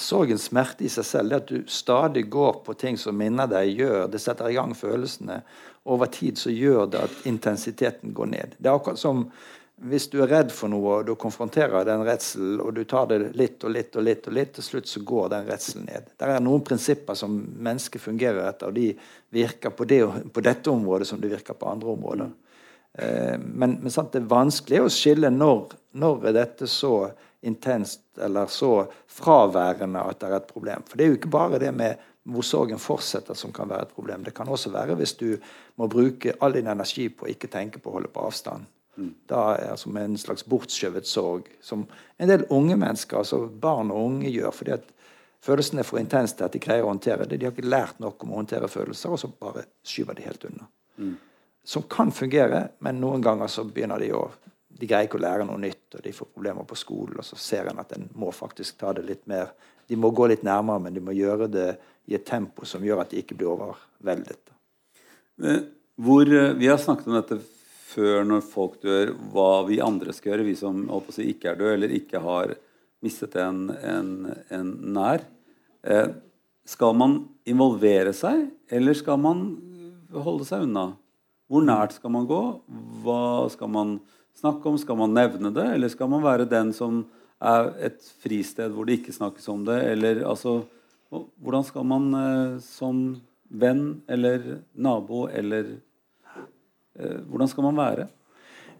Sorgens smerte i seg selv, det at du stadig går på ting som minner deg, gjør, det setter i gang følelsene. Over tid så gjør det at intensiteten går ned. Det er akkurat som hvis du er redd for noe, og du konfronterer den redselen, og du tar det litt og litt og litt, og litt, til slutt så går den redselen ned. Det er noen prinsipper som mennesket fungerer etter, og de virker på, det, på dette området som de virker på andre områder. Eh, men, men sant, det er vanskelig å skille når, når er dette så intenst eller så fraværende at det er et problem. For det er jo ikke bare det med hvor sorgen fortsetter som kan være et problem. Det kan også være hvis du må bruke all din energi på å ikke tenke på å holde på avstand. Mm. Da er som en slags bortskjøvet sorg, som en del unge mennesker, altså barn og unge, gjør. fordi at følelsene er for intense til at de greier å håndtere det. De har ikke lært nok om å håndtere følelser, og så bare skyver de helt unna. Mm som kan fungere, men noen ganger så begynner de å de greier ikke å lære noe nytt, og de får problemer på skolen. Og så ser en at en må faktisk ta det litt mer De må gå litt nærmere, men de må gjøre det i et tempo som gjør at de ikke blir overveldet. Hvor, eh, vi har snakket om dette før når folk dør, hva vi andre skal gjøre, vi som si, ikke er døde eller ikke har mistet en, en, en nær. Eh, skal man involvere seg, eller skal man holde seg unna? Hvor nært skal man gå? Hva skal man snakke om? Skal man nevne det, eller skal man være den som er et fristed hvor det ikke snakkes om det? Eller altså Hvordan skal man eh, som venn eller nabo eller eh, Hvordan skal man være?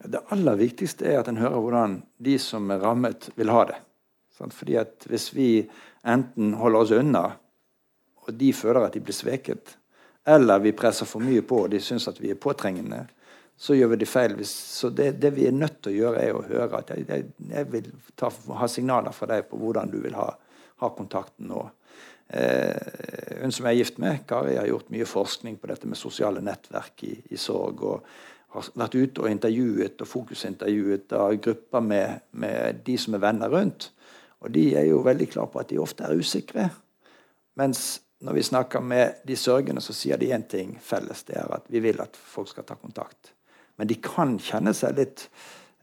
Det aller viktigste er at en hører hvordan de som er rammet, vil ha det. Fordi at Hvis vi enten holder oss unna, og de føler at de blir sveket, eller vi presser for mye på og de syns at vi er påtrengende, så gjør vi det feil. Så det, det, vi er nødt til å gjøre, er å høre at jeg, jeg, jeg vil ta, ha signaler fra deg på hvordan du vil ha, ha kontakten nå. Eh, hun som jeg er gift med, Kari, har gjort mye forskning på dette med sosiale nettverk i, i sorg. og har vært ute og intervjuet og fokusintervjuet av grupper med, med, de som er venner rundt. Og de er jo veldig klare på at de ofte er usikre. Mens når vi snakker med de sørgende, så sier de én ting felles. Det er at vi vil at folk skal ta kontakt. Men de kan kjenne seg litt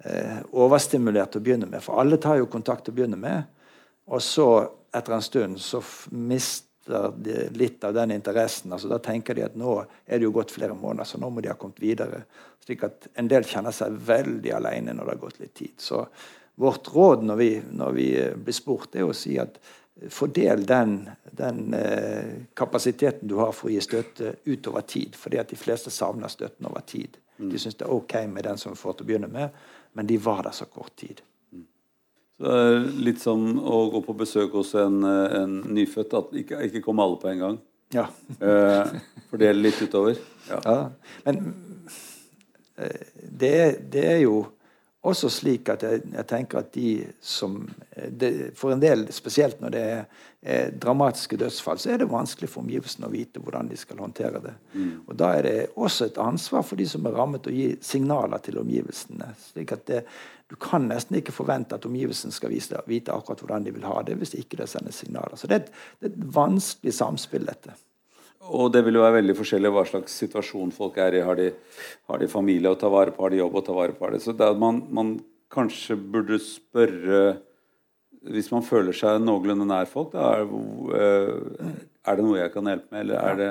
eh, overstimulert å begynne med. For alle tar jo kontakt å begynne med. Og så, etter en stund, så mister de litt av den interessen. altså Da tenker de at nå er det jo gått flere måneder, så nå må de ha kommet videre. Slik at en del kjenner seg veldig alene når det har gått litt tid. Så vårt råd når vi, når vi blir spurt, er å si at fordel den, den eh, kapasiteten du har for å gi støtte utover tid. fordi at de fleste savner støtten over tid. De syntes det er ok med den som får til å begynne med, men de var der så kort tid. Så det er litt som å gå på besøk hos en, en nyfødt. At ikke, ikke komme alle på en gang. Ja. eh, fordele litt utover. Ja. ja. Men eh, det, det er jo også slik at jeg, jeg tenker at de som det, For en del, spesielt når det er, er, dramatiske dødsfall, så er det vanskelig for omgivelsene å vite hvordan de skal håndtere det. Mm. Og Da er det også et ansvar for de som er rammet, å gi signaler til omgivelsene. slik at det, Du kan nesten ikke forvente at omgivelsene skal vite akkurat hvordan de vil ha det, hvis ikke det sendes signaler. Så det er et, det er et vanskelig samspill, dette. Og det vil jo være veldig forskjellig hva slags situasjon folk er i. Har de, har de familie å ta vare på, har de jobb å ta vare på? Så det at man, man, kanskje burde spørre Hvis man føler seg noenlunde nær folk, da er, eh, er, det noe jeg kan hjelpe med? Eller er det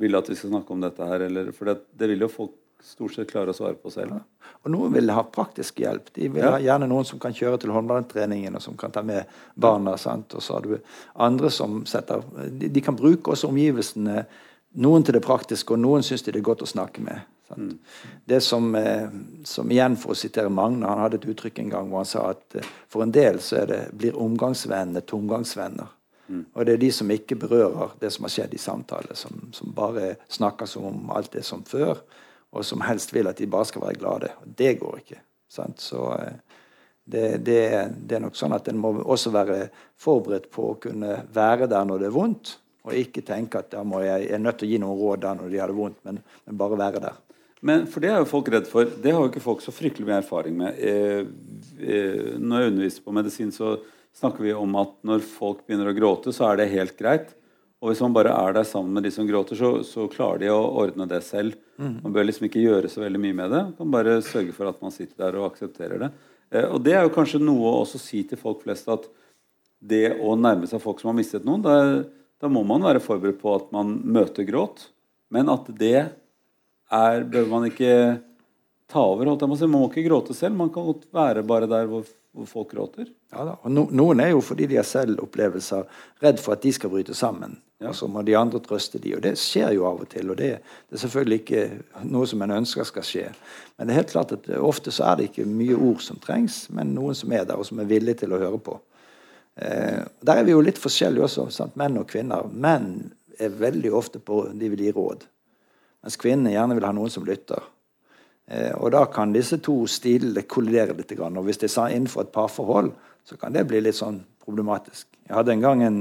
Vil at vi skal snakke om dette her? Eller, for det, det vil jo folk stort sett klare å svare på selv. Ja. Og Noen vil ha praktisk hjelp. De vil ja. ha gjerne noen som kan kjøre til håndballtreningen, og som kan ta med barna. Sant? Og så har du andre som setter De, de kan bruke også omgivelsene, noen til det praktiske, og noen syns de det er godt å snakke med. Mm. Det som, eh, som, igjen, for å sitere Magne, han hadde et uttrykk en gang hvor han sa at eh, for en del så det, blir omgangsvennene tomgangsvenner. Mm. Og det er de som ikke berører det som har skjedd i samtale, som, som bare snakker som om alt det som før og som helst vil at de bare skal være glade. Og det går ikke. Sant? Så eh, det, det, det, er nok sånn at en må også være forberedt på å kunne være der når det er vondt, og ikke tenke at må jeg, jeg, er nødt til å gi noen råd der når de har det vondt, men, men, bare være der. Men for Det er jo folk redd for. Det har jo ikke folk så fryktelig mye erfaring med. Eh, eh, når jeg underviser på medisin, så snakker vi om at når folk begynner å gråte, så er det helt greit. Og hvis man bare er der sammen med de som gråter, så, så klarer de å ordne det selv. Mm. Man bør liksom ikke gjøre så veldig mye med det. Man kan bare sørge for at man sitter der og aksepterer det. Eh, og det er jo kanskje noe å også si til folk flest at det å nærme seg folk som har mistet noen, da, da må man være forberedt på at man møter gråt. Men at det er bør man ikke ta over. holdt jeg Man må ikke gråte selv. Man kan godt være bare der hvor hvor folk gråter. Ja da, og no, Noen er jo fordi de har selv opplevelser, redd for at de skal bryte sammen. Ja. Og så må de andre trøste de, og Det skjer jo av og til. og det, det, er selvfølgelig ikke noe som en ønsker skal skje. Men det er helt klart at ofte så er det ikke mye ord som trengs, men noen som er der, og som er villige til å høre på. Eh, der er vi jo litt forskjellige også, sant? menn og kvinner. Menn er veldig ofte på de vil gi råd. Mens kvinnene gjerne vil ha noen som lytter. Eh, og da kan disse to stilene kollidere litt. Og hvis de er innenfor et parforhold, så kan det bli litt sånn problematisk. Jeg hadde en gang en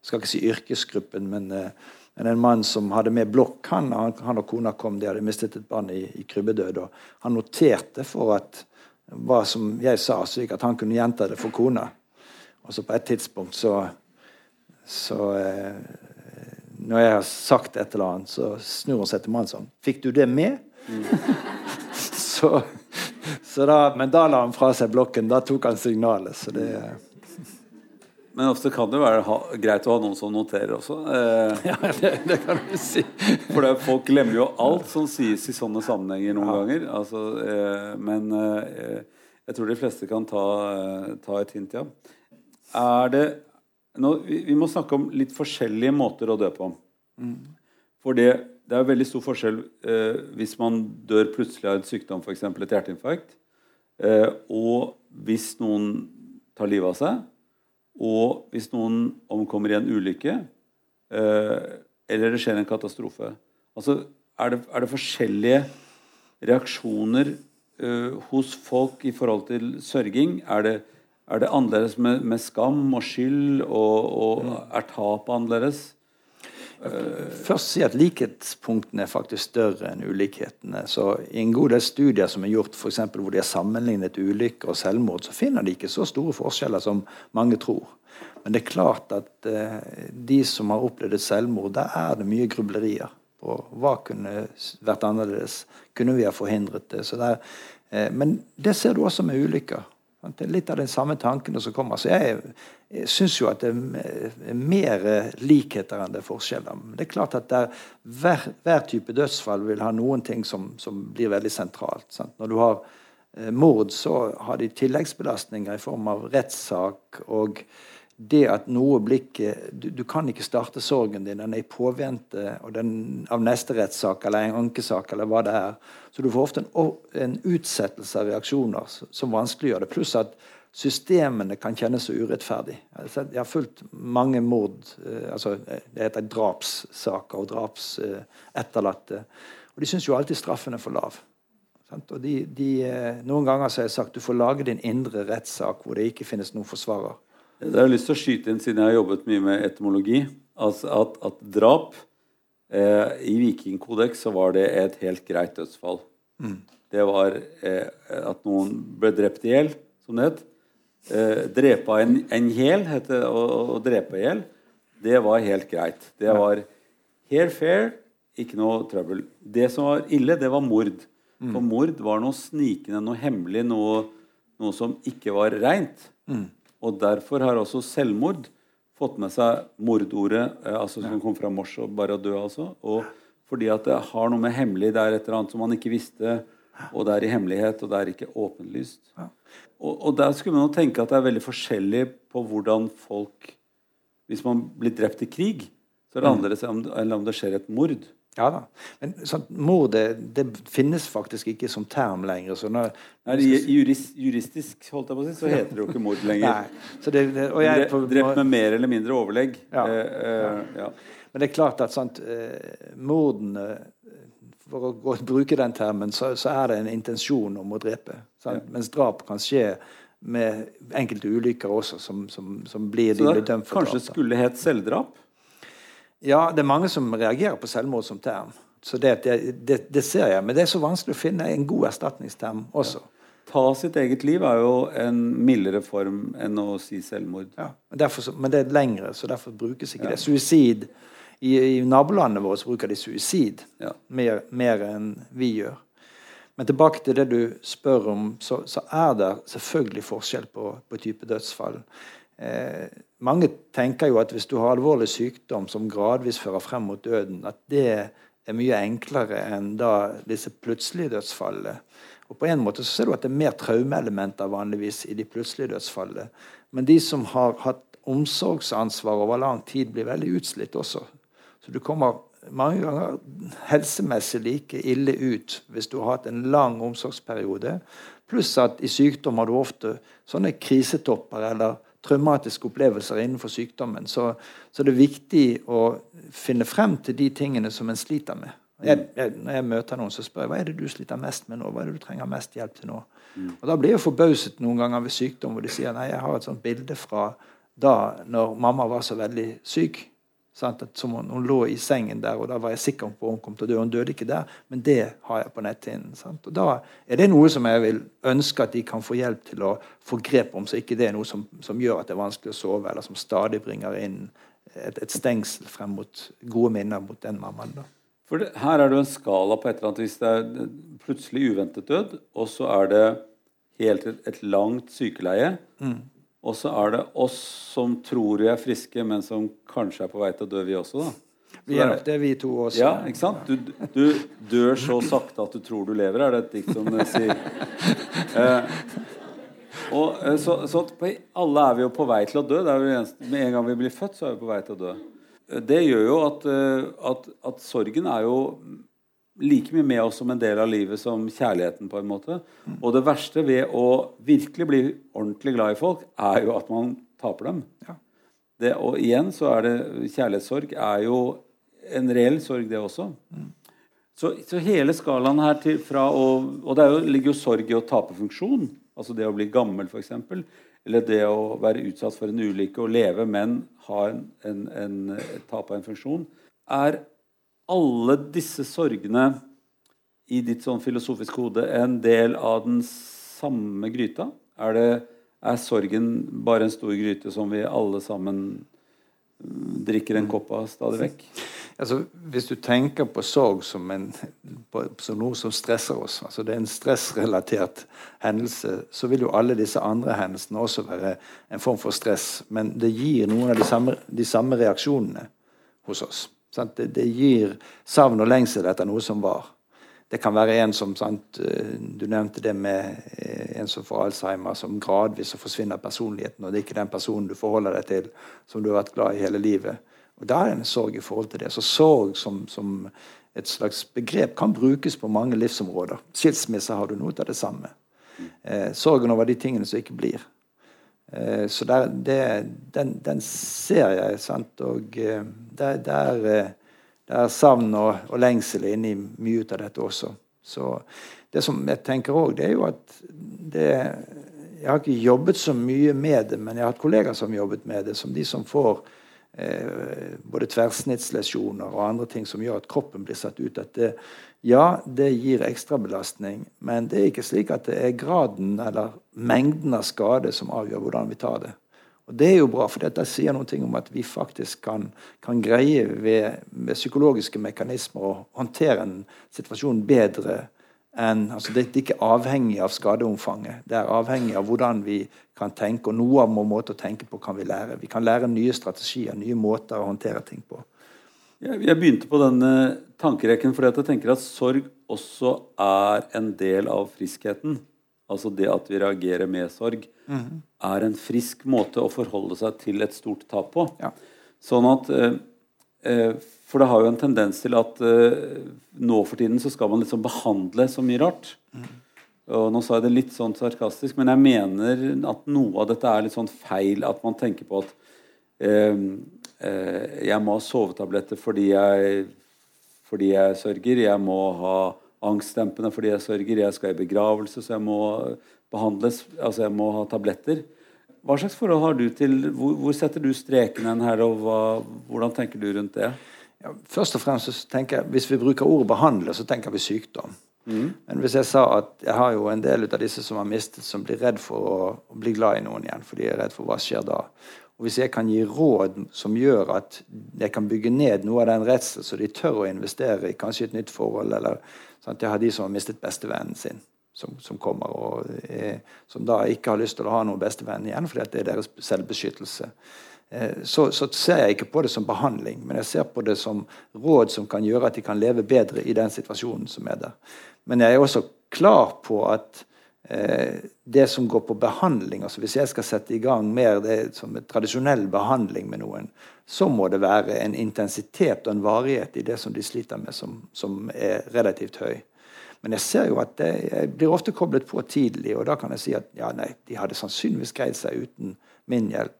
skal ikke si yrkesgruppen, men, eh, men en mann som hadde med blokk. Han, han, og kona kom, de hadde mistet et barn i, i krybbedød. og Han noterte for at hva som jeg sa, slik at han kunne gjenta det for kona. Og så på et tidspunkt så, så eh, Når jeg har sagt et eller annet, så snur hun seg til mannen sånn. 'Fikk du det med?' Mm. så, så da, men da la han fra seg blokken. Da tok han signalet. Så det, Men ofte kan det være ha, greit å ha noen som noterer også. Eh, Ja, det, det kan du si. for det, folk glemmer jo alt som sies i sånne sammenhenger noen ganger. Altså, eh, men eh, jeg tror de fleste kan ta, eh, ta et hint, ja. Er det nå, vi, vi må snakke om litt forskjellige måter å dø på. For det, det er veldig stor forskjell eh, hvis man dør plutselig av en sykdom, f.eks. et hjerteinfarkt, eh, og hvis noen tar livet av seg, og hvis noen omkommer i en ulykke, eh, eller det skjer en katastrofe. Altså, er det, er det forskjellige reaksjoner eh, hos folk i forhold til sørging? Er det, er det annerledes med, med skam og skyld, og, og er tapet annerledes? Først si at Likhetspunktene er faktisk større enn ulikhetene. Så I en god del studier som er gjort for eksempel, hvor de har sammenlignet ulykker og selvmord, så finner de ikke så store forskjeller som mange tror. Men det er klart at eh, de som har opplevd et selvmord, der er det mye grublerier på hva kunne vært annerledes. Kunne vi ha forhindret det? Så det er, eh, men det ser du også med ulykker. Det er litt av de samme tankene som kommer. Så jeg, jeg syns jo at det er mer eh, likheter enn det er forskjeller. Men det er klart at der, hver, hver type dødsfall vil ha noen ting som, som blir veldig sentralt. Sant? Når du har eh, mord, så har de tilleggsbelastninger i form av rettssak og det at noe blikket du, du kan ikke starte sorgen din. Den er i påvente den, av neste rettssak eller en ankesak eller hva det er. Så du får ofte en, en utsettelse av reaksjoner som vanskeliggjør det. Pluss at systemene kan kjennes så urettferdig. Sett- jeg har fulgt mange mord eh, altså eh, Det heter drapssaker og drapsetterlatte. og de syns jo alltid straffen er for lav. Og de, de, eh, noen ganger har jeg sagt du får lage din indre rettssak hvor det ikke finnes noen forsvarer. Det har lyst til å skyte inn, siden jeg har jobbet mye med etymologi, altså at, at drap eh, I vikingkodeks så var det et helt greit dødsfall. Det var eh, at noen ble drept i hjel, som det het. Eh, drepa en, en hjel, het det å, å drepe i hjel. Det var helt greit. Det var helt fair, ikke noe trøbbel. Det som var ille, det var mord. For mord var noe snikende, noe hemmelig, noe, noe som ikke var reint. Og derfor har også selvmord fått med seg mordordet, eh, altså som kom fra mors og bare å dø, altså. Og fordi at det har noe med hemmelig Det er et eller annet som man ikke visste, og det er i hemmelighet, og det er ikke åpenlyst. Og, og der skulle man jo tenke at det er veldig forskjellig på hvordan folk Hvis man blir drept i krig, så er det annerledes enn om, enn om det skjer et mord. Ja da. Men sånn, mord det, det finnes faktisk ikke som term lenger. Så når, Nei, i juristisk holdt jeg på å si, så heter det jo ikke mord lenger. Så det, det, jeg, på, Drept med mer eller mindre overlegg. Ja. Eh, eh, ja. Men det er klart at sånt, eh, mordene For å gå, bruke den termen, så, så er det en intensjon om å drepe. Sant? Mens drap kan skje med enkelte ulykker også, som, som, som blir, Så det dømt for drap. Kanskje skulle hett selvdrap? Ja, det er mange som reagerer på selvmord som term. Så det, det, det, det ser jeg. Men det er så vanskelig å finne en god erstatningsterm også. Ta sitt eget liv er jo en mildere form enn å si selvmord. Ja, derfor, men det er lengre, så derfor brukes ikke det. Suicid I, i nabolandene våre så bruker de suicid Ja. mer, mer enn vi gjør. Men tilbake til det du spør om, så, så er det selvfølgelig forskjell på, på type dødsfall. Eh, mange tenker jo at hvis du har alvorlig sykdom som gradvis fører frem mot døden, at det er mye enklere enn da disse plutselige dødsfallene. Og på en måte så ser du at det er mer traumeelementer vanligvis i de plutselige dødsfallene. Men de som har hatt omsorgsansvar over lang tid, blir veldig utslitt også. Så du kommer mange ganger helsemessig like ille ut hvis du har hatt en lang omsorgsperiode. Pluss at i sykdom har du ofte sånne krisetopper eller traumatiske opplevelser innenfor sykdommen. Så, så det er viktig å finne frem til de tingene som en sliter med. Jeg, jeg, når jeg møter noen, så spør jeg hva er det du sliter mest med nå. Hva er det du trenger mest hjelp til nå? Og Da blir jeg forbauset noen ganger ved sykdom hvor de sier nei, jeg har et sånt bilde fra da når mamma var så veldig syk. Sant? At som hun, hun lå i sengen der, og da var jeg sikker på at hun kom til å dø. Hun døde ikke der, men det har jeg på netthinnen. sant? Og Da er det noe som jeg vil ønske at de kan få hjelp til å få grep om, så ikke det er noe som, som gjør at det er vanskelig å sove, eller som stadig bringer inn et, et stengsel frem mot gode minner mot den mammaen. da. For det, her er det jo en skala på et eller annet vis. Det er plutselig uventet død, og så er det helt et, et langt sykeleie. Og så er det oss som tror vi er friske, men som kanskje er på vei til å dø, vi også. da. Vi er nok det, vi to også. Ja, ikke sant? Du, du dør så sakte at du tror du lever, er det et dikt som sier. Eh, og, eh, så, så alle er vi jo på vei til å dø. Er eneste, med en gang vi blir født, så er vi på vei til å dø. Eh, det gjør jo at, eh, at, at sorgen er jo like mye med oss som en del av livet som kjærligheten. på en måte. Og det verste ved å virkelig bli ordentlig glad i folk, er jo at man taper dem. Ja. Det, og igjen så er det kjærlighetssorg er jo en reell sorg, det også. Mm. Så, så, hele skalaen her til fra å Og det jo, ligger jo sorg i å tape funksjon. Altså det å bli gammel, f.eks. Eller det å være utsatt for en ulykke og leve, men ha en, en, en, et tap av en funksjon. Er alle disse sorgene i ditt sånn filosofiske hode en del av den samme gryta? Er, det, er sorgen bare en stor gryte som vi alle sammen mm, drikker en kopp av stadig vekk? Altså, hvis du tenker på sorg som, en, på, som, noe som stresser oss, altså det er en stressrelatert hendelse, så vil jo alle disse andre hendelsene også være en form for stress. Men det gir noen av de samme, de samme reaksjonene hos oss. Det, det, gir savn og lengsel etter noe som var. Det kan være en som sant, eh, Du nevnte det med eh, en som får Alzheimer, som gradvis forsvinner personligheten. Og det er ikke den personen du forholder deg til, som du har vært glad i hele livet. Og Da er det en sorg i forhold til det. Så sorg som, som, et slags begrep kan brukes på mange livsområder. Skilsmisse har du noe av det samme. Eh, sorgen over de tingene som ikke blir. Eh, så der, det, den, den, ser jeg. sant, Og der, det, der er, eh, det er savn og, og lengsel inni mye ut av dette også. Så det som jeg tenker òg, det er jo at det Jeg har ikke jobbet så mye med det, men jeg har hatt kollegaer som har jobbet med det, som de som får Eh, både tverrsnittslesjoner og andre ting som gjør at kroppen blir satt ut. At det, ja, det gir ekstrabelastning, men det er ikke slik at det er graden eller mengden av skade som avgjør hvordan vi tar det. Og Det er jo bra, for dette sier noe om at vi faktisk kan, kan greie ved, ved, psykologiske mekanismer å håndtere en situasjon bedre enn altså Det er ikke avhengig av skadeomfanget. Det er avhengig av hvordan vi kan tenke. Og noe av vår å tenke på kan vi lære. Vi kan lære nye strategier, nye måter å håndtere ting på. Jeg begynte på denne tankerekken fordi jeg tenker at sorg også er en del av friskheten. Altså det at vi reagerer med sorg, mm -hmm. er en frisk måte å forholde seg til et stort tap på. Ja. Sånn at eh, eh for det har jo en tendens til at eh, nå for tiden så skal man liksom behandle så mye rart. Mm. Og nå sa jeg det litt sånn sarkastisk, men jeg mener at noe av dette er litt sånn feil. At man tenker på at eh, uh, jeg må ha sovetabletter fordi jeg, fordi jeg sørger. Jeg må ha angstdempende fordi jeg sørger. Jeg skal i begravelse, så jeg må behandles. Altså jeg må ha tabletter. Hva slags forhold har du til Hvor, hvor setter du streken her, og hva, hvordan tenker du rundt det? Ja, først og fremst så tenker jeg, Hvis vi bruker ordet 'behandle', så tenker vi sykdom. Mm. Men hvis jeg sa at jeg har jo en del av disse som har mistet, som blir redd for å, å, bli glad i noen igjen, for de er redd for hva skjer da. Og Hvis jeg kan gi råd som gjør at jeg kan bygge ned noe av den redselen, så de tør å investere i kanskje et nytt forhold, eller sant? Jeg har de som har mistet bestevennen sin, som, som kommer, og eh, som da ikke har lyst til å ha noen bestevenn igjen, fordi det er deres selvbeskyttelse. Eh, så, så, ser jeg ikke på det som behandling, men jeg ser på det som råd som kan gjøre at de kan leve bedre i den situasjonen som er der. Men jeg er også klar på at det som går på behandling altså Hvis jeg skal sette i gang mer det som en tradisjonell behandling med noen, så må det være en intensitet og en varighet i det som de sliter med, som, som er relativt høy. Men jeg ser jo at det, jeg blir ofte koblet på tidlig, og da kan jeg si at ja, nei, de hadde sannsynligvis greid seg uten min hjelp.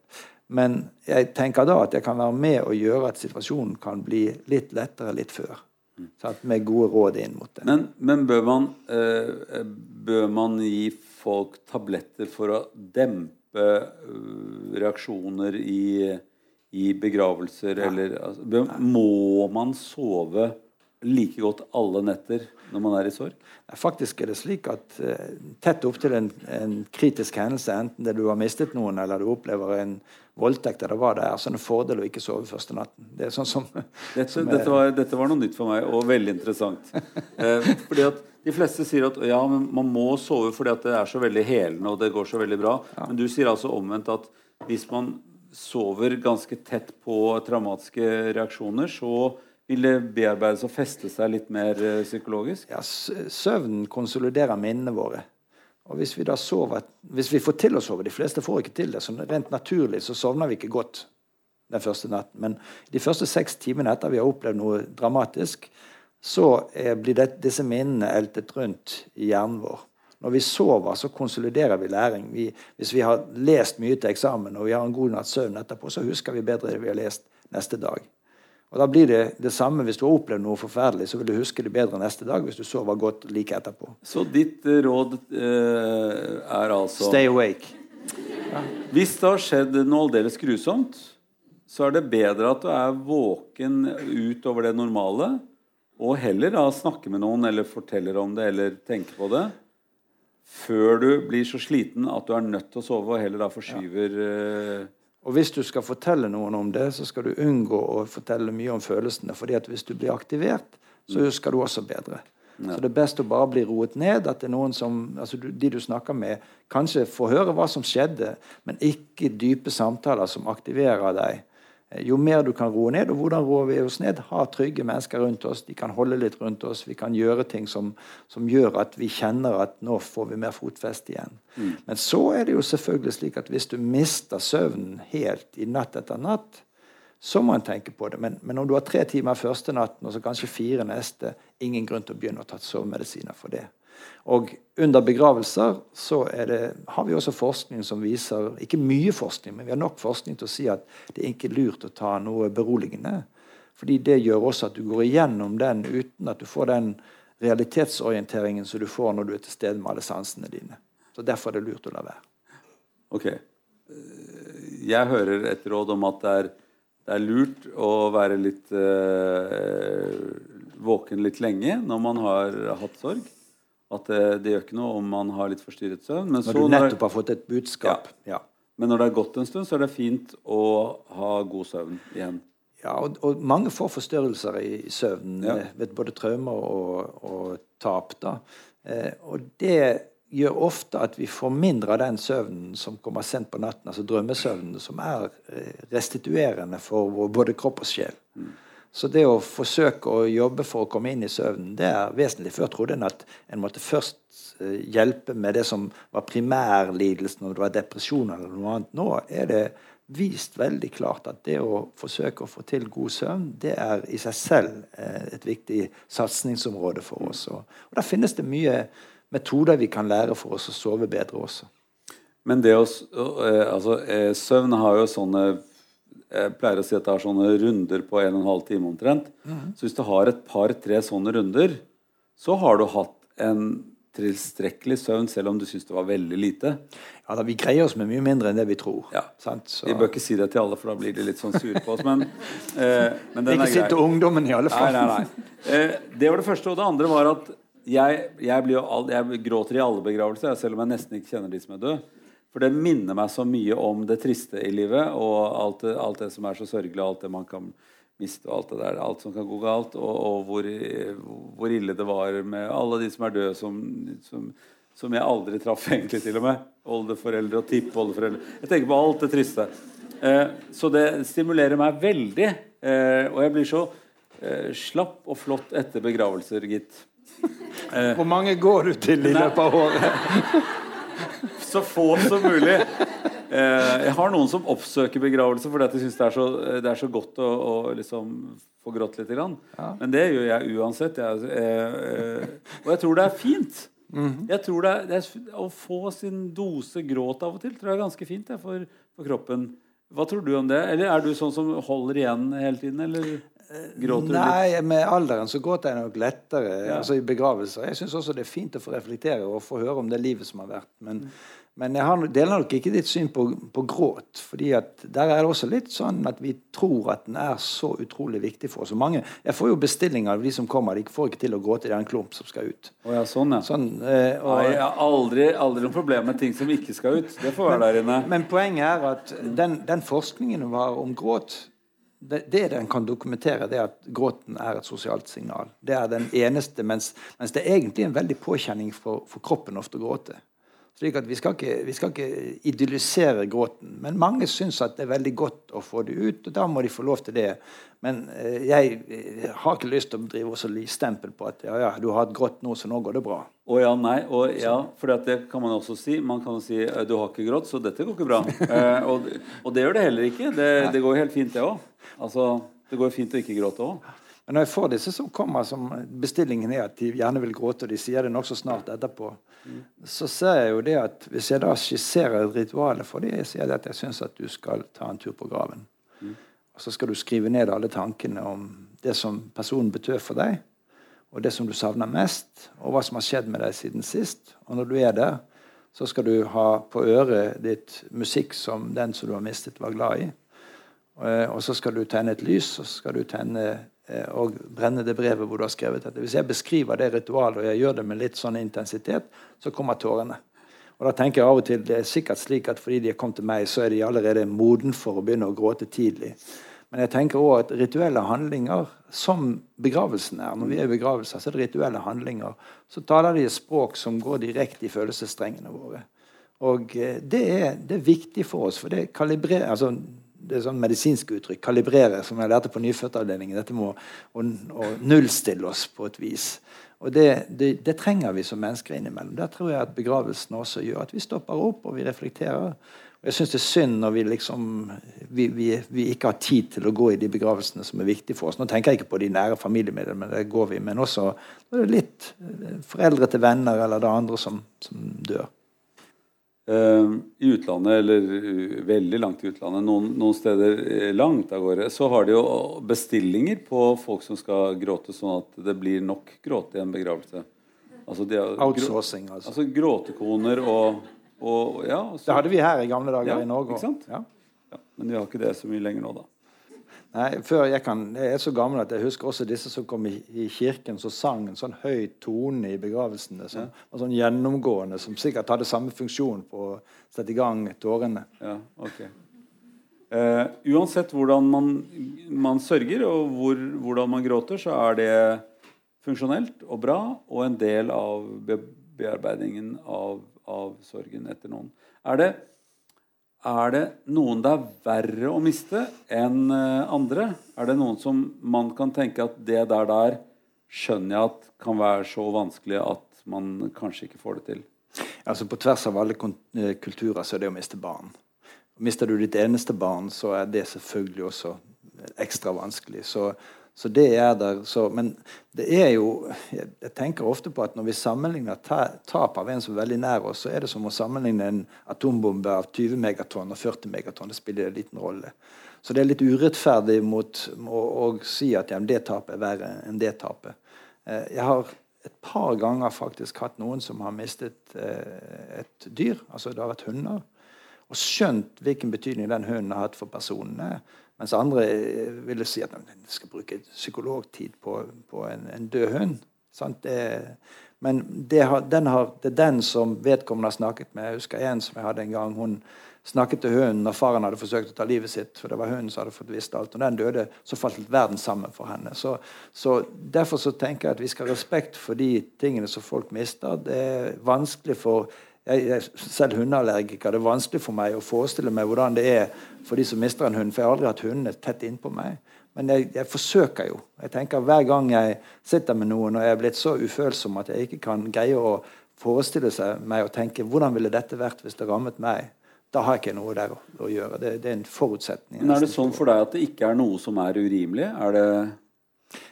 Men jeg tenker da at jeg kan være med og gjøre at situasjonen kan bli litt lettere litt før. Sant? Med gode råd inn mot det. Men, men bør, man, øh, bør, man, gi folk tabletter for å dempe øh, reaksjoner i, i begravelser, ja. eller altså, bør, Må man sove like godt alle netter når man er i sorg? Faktisk er det slik at uh, tett opptil en, en kritisk hendelse, enten det du har mistet noen eller du opplever en voldtekt eller hva det er, så er det en fordel å ikke sove første natten. Det er sånn som, dette, som er, dette, var, dette, var, noe nytt for meg, og veldig interessant. eh, fordi at De fleste sier at ja, man må sove fordi at det er så veldig helende og det går så veldig bra. Men du sier altså omvendt at hvis man sover ganske tett på traumatiske reaksjoner, så vil det bearbeides og feste seg litt mer eh, psykologisk? Ja, Søvnen konsoliderer minnene våre. Og hvis vi da sover, hvis vi får til å sove De fleste får ikke til det. Så rent naturlig så sovner vi ikke godt den første natten. Men de første seks timene etter vi har opplevd noe dramatisk, så eh, blir det, disse minnene eltet rundt i hjernen vår. Når vi sover, så konsoliderer vi læring. Vi, hvis vi har lest mye til eksamen og vi har en god natts søvn etterpå, så husker vi bedre det vi har lest neste dag. Og Da blir det det samme hvis du har opplevd noe forferdelig, så vil du huske det bedre neste dag hvis du sover godt like etterpå. Så ditt eh, råd eh, er altså Stay awake. Hvis det har skjedd noe aldeles grusomt, så er det bedre at du er våken utover det normale, og heller da snakke med noen eller forteller om det eller tenker på det, før du blir så sliten at du er nødt til å sove, og heller da forskyver eh, Og hvis du skal fortelle noen om det, så skal du unngå å fortelle mye om følelsene. fordi at hvis du blir aktivert, så husker du også bedre. Så det er best å bare bli roet ned. At det er noen som, altså de du snakker med, kanskje får høre hva som skjedde, men ikke dype samtaler som aktiverer deg. Eh, Jo mer du kan roe ned, og hvordan roer vi oss ned? Ha trygge mennesker rundt oss. De kan holde litt rundt oss. Vi kan gjøre ting som, som gjør at vi kjenner at nå får vi mer fotfeste igjen. Men så er det jo selvfølgelig slik at hvis du mister søvnen helt i natt etter natt, så må en tenke på det. Men, men om du har tre timer første natten og så kanskje fire neste, ingen grunn til å begynne å ta sovemedisiner for det. Og under begravelser så det, har vi også forskning som viser Ikke mye forskning, men vi har nok forskning til å si at det er ikke lurt å ta noe beroligende. Fordi det gjør også at du går igjennom den uten at du får den realitetsorienteringen som du får når du er til stede med alle sansene dine. Så Derfor er det lurt å la være. Ok. Jeg hører et råd om at det er, det er lurt å være litt øh, våken litt lenge når man har hatt sorg. At det, det gjør ikke noe om man har litt forstyrret søvn. Men, Når så du når, nettopp har fått et budskap. Ja. men når det har gått en stund, så er det fint å ha god søvn igjen. Ja, og, og mange får forstyrrelser i, søvnen Ja. eh, ved både traumer og, og tap. da. Eh, og det gjør ofte at vi får mindre av den søvnen som kommer sent på natten, altså drømmesøvnen, som er eh, restituerende for både kropp og sjel. Så det å forsøke å jobbe for å komme inn i søvnen, det er vesentlig. Før trodde en at en måtte først eh, hjelpe med det som var primærlidelsen, om det var depresjon eller noe annet. Nå er det vist veldig klart at det å forsøke å få til god søvn, det er i seg selv eh, et viktig satsingsområde for oss. Og, der finnes det mye metoder vi kan lære for oss å sove bedre også. Men det å eh, Altså, søvn har jo sånne Jeg pleier å si at det er sånne runder på en og en halv time omtrent. Så hvis du har et par-tre sånne runder, så har du hatt en tilstrekkelig søvn, selv om du syns det var veldig lite. Ja, da, Vi greier oss med mye mindre enn det vi tror. Ja. Sant? Så, Vi bør ikke si det til alle, for da blir de litt sånn sure på oss. Men, eh, men den ikke er grei. til ungdommen, i alle fall. nei, nei. Eh, det var det første. Og det andre var at jeg, jeg, all, jeg gråter i alle begravelser, selv om jeg nesten ikke kjenner de som er døde. For det minner meg så mye om det triste i livet, og alt det, alt det som er så sørgelig, og alt det man kan miste, og alt det der, alt som kan gå galt, og, og hvor, hvor ille det var med alle de som er døde, som, som, som jeg aldri traff, egentlig, til og med. Oldeforeldre og tippoldeforeldre. Jeg tenker på alt det triste. Eh, så det stimulerer meg veldig, eh, og jeg blir så eh, slapp og flott etter begravelser, gitt. Hvor mange går du til i løpet av året? Så få som mulig. Eh, jeg har noen som oppsøker begravelse fordi de syns det, så- det er så godt å, å liksom få grått litt. Ja. Men det gjør jeg uansett. Jeg, eh, eh, og jeg tror det er fint. Jeg tror det er, det er, Å få sin dose gråt av og til tror jeg er ganske fint jeg, for, for kroppen. Hva tror du om det? Eller er du sånn som holder igjen hele tiden? Eller gråter du litt? Nei, med alderen så gråter jeg nok lettere Ja. altså i begravelser. Jeg syns også det er fint å få reflektere og få høre om det livet som har vært. Men, men jeg har, deler nok ikke ditt syn på, på gråt. fordi at der er det også litt sånn at vi tror at den er så utrolig viktig for oss. Og mange, Jeg får jo bestillinger av de som kommer. De får ikke til å gråte. Det er en klump som skal ut. Oh, ja, sånn, ja. Sånn, eh, og, Nei, jeg har aldri, aldri noe problem med ting som ikke skal ut. Det får være der inne. Men poenget er at den, den forskningen var om gråt, det, det den kan dokumentere, det er at gråten er et sosialt signal. Det er den eneste, mens, mens det er egentlig en veldig påkjenning for, for kroppen ofte å gråte. Slik at vi skal, ikke, vi skal ikke idyllisere gråten. Men mange syns at det er veldig godt å få det ut, og da må de få lov til det. Men eh, jeg eh, har ikke lyst til å drive også stempel på at ja, ja, du har hatt grått nå, så nå går det bra. Å ja, nei. Og ja, for det kan man også si. Man kan si «Eh, du har ikke grått, så dette går ikke bra. eh, og, og, det gjør det heller ikke. Det, det går helt fint, det òg. Altså, det går fint å ikke gråte òg. Men når jeg får disse som kommer som bestillingen er at de gjerne vil gråte, og de sier det nokså snart etterpå, mm. så ser jeg jo det at hvis jeg da skisserer et ritual for dem, jeg at jeg syns at du skal ta en tur på graven. Mm. Og så skal du skrive ned alle tankene om det som personen betød for deg, og det som du savner mest, og hva som har skjedd med deg siden sist. Og når du er der, så skal du ha på øret ditt musikk som den som du har mistet, var glad i. Og så skal du tenne et lys, og så skal du tenne eh, og brenne det brevet hvor du har skrevet dette. Hvis jeg beskriver det ritualet, og jeg gjør det med litt sånn intensitet, så kommer tårene. Og da tenker jeg av og til Det er sikkert slik at fordi de har kommet til meg, så er de allerede moden for å begynne å gråte tidlig. Men jeg tenker også at rituelle handlinger, som begravelsen er Når vi er i begravelser, så er det rituelle handlinger. Så taler de et språk som går direkte i følelsesstrengene våre. Og eh, det er, det er viktig for oss, for det kalibrerer altså, det er sånn medisinsk uttrykk. Kalibrere, som jeg lærte på nyfødtavdelingen. Dette med å, å, å, nullstille oss på et vis. Og det, det, det, trenger vi som mennesker innimellom. Der tror jeg at begravelsen også gjør at vi stopper opp og vi reflekterer. Og jeg syns det er synd når vi liksom vi, vi, vi, ikke har tid til å gå i de begravelsene som er viktige for oss. Nå tenker jeg ikke på de nære familiemedlemmene, det går vi, men også litt eh, foreldre til venner eller det andre som, som dør. Uh, I utlandet, eller uh, veldig langt i utlandet, noen, noen, steder langt av gårde, så har de jo bestillinger på folk som skal gråte, sånn at det blir nok gråte i en begravelse. Altså, har, Outsourcing, altså. altså. Gråtekoner og, og ja, så, Det hadde vi her i gamle dager ja, i Norge. Ja. ja. Men vi har ikke det så mye lenger nå, da. Nei, før jeg, kan, jeg er så gammel at jeg husker også disse som kom i, i kirken som sang en sånn høy tone i begravelsene. Som, ja. sånn gjennomgående, som sikkert hadde samme funksjon på å sette i gang tårene. Ja, ok. Uh, uansett hvordan man, man sørger, og hvor, hvordan man gråter, så er det funksjonelt og bra, og en del av be bearbeidingen av, av sorgen etter noen. Er det er det noen det er verre å miste enn eh, andre? Er det noen som man kan tenke at det der der skjønner jeg at kan være så vanskelig at man kanskje ikke får det til? Altså På tvers av alle eh, kulturer så er det å miste barn. Mister du ditt eneste barn, så er det selvfølgelig også ekstra vanskelig. Så så det er der. Så, men det er jo Jeg tenker ofte på at når vi sammenligner tap av en som er veldig nær oss, så er det som å sammenligne en atombombe av 20 megatonn og 40 megatonn. Det spiller en liten rolle. Så det er litt urettferdig mot å, å si at ja, det tapet er verre enn det tapet. Eh, jeg har et par ganger faktisk hatt noen som har mistet eh, et dyr. altså Det har vært hunder. Og skjønt hvilken betydning den hunden har hatt for personene. Mens andre eh, ville si at man skal bruke psykologtid på, på en, en, død hund. Det, men det, har, har, det, er den som vedkommende har snakket med. Jeg husker en som jeg hadde en gang. Hun snakket til hunden når faren hadde forsøkt å ta livet sitt. For det var hunden som hadde fått visst alt. Og den døde, så falt verden sammen for henne. Så, så Derfor så tenker jeg at vi skal ha respekt for de tingene som folk mister. Det er vanskelig for jeg jeg, selv hundeallergiker. Det er vanskelig for meg å forestille meg hvordan det er for de som mister en hund. For jeg har aldri hatt hundene tett innpå meg. Men jeg, jeg, forsøker jo. Jeg tenker Hver gang jeg sitter med noen og jeg er blitt så ufølsom at jeg ikke kan greie å forestille seg meg og tenke hvordan ville dette vært hvis det rammet meg, da har jeg ikke noe der å, å gjøre. Det, det, er en forutsetning. Men Er det sånn for deg at det ikke er noe som er urimelig? Er det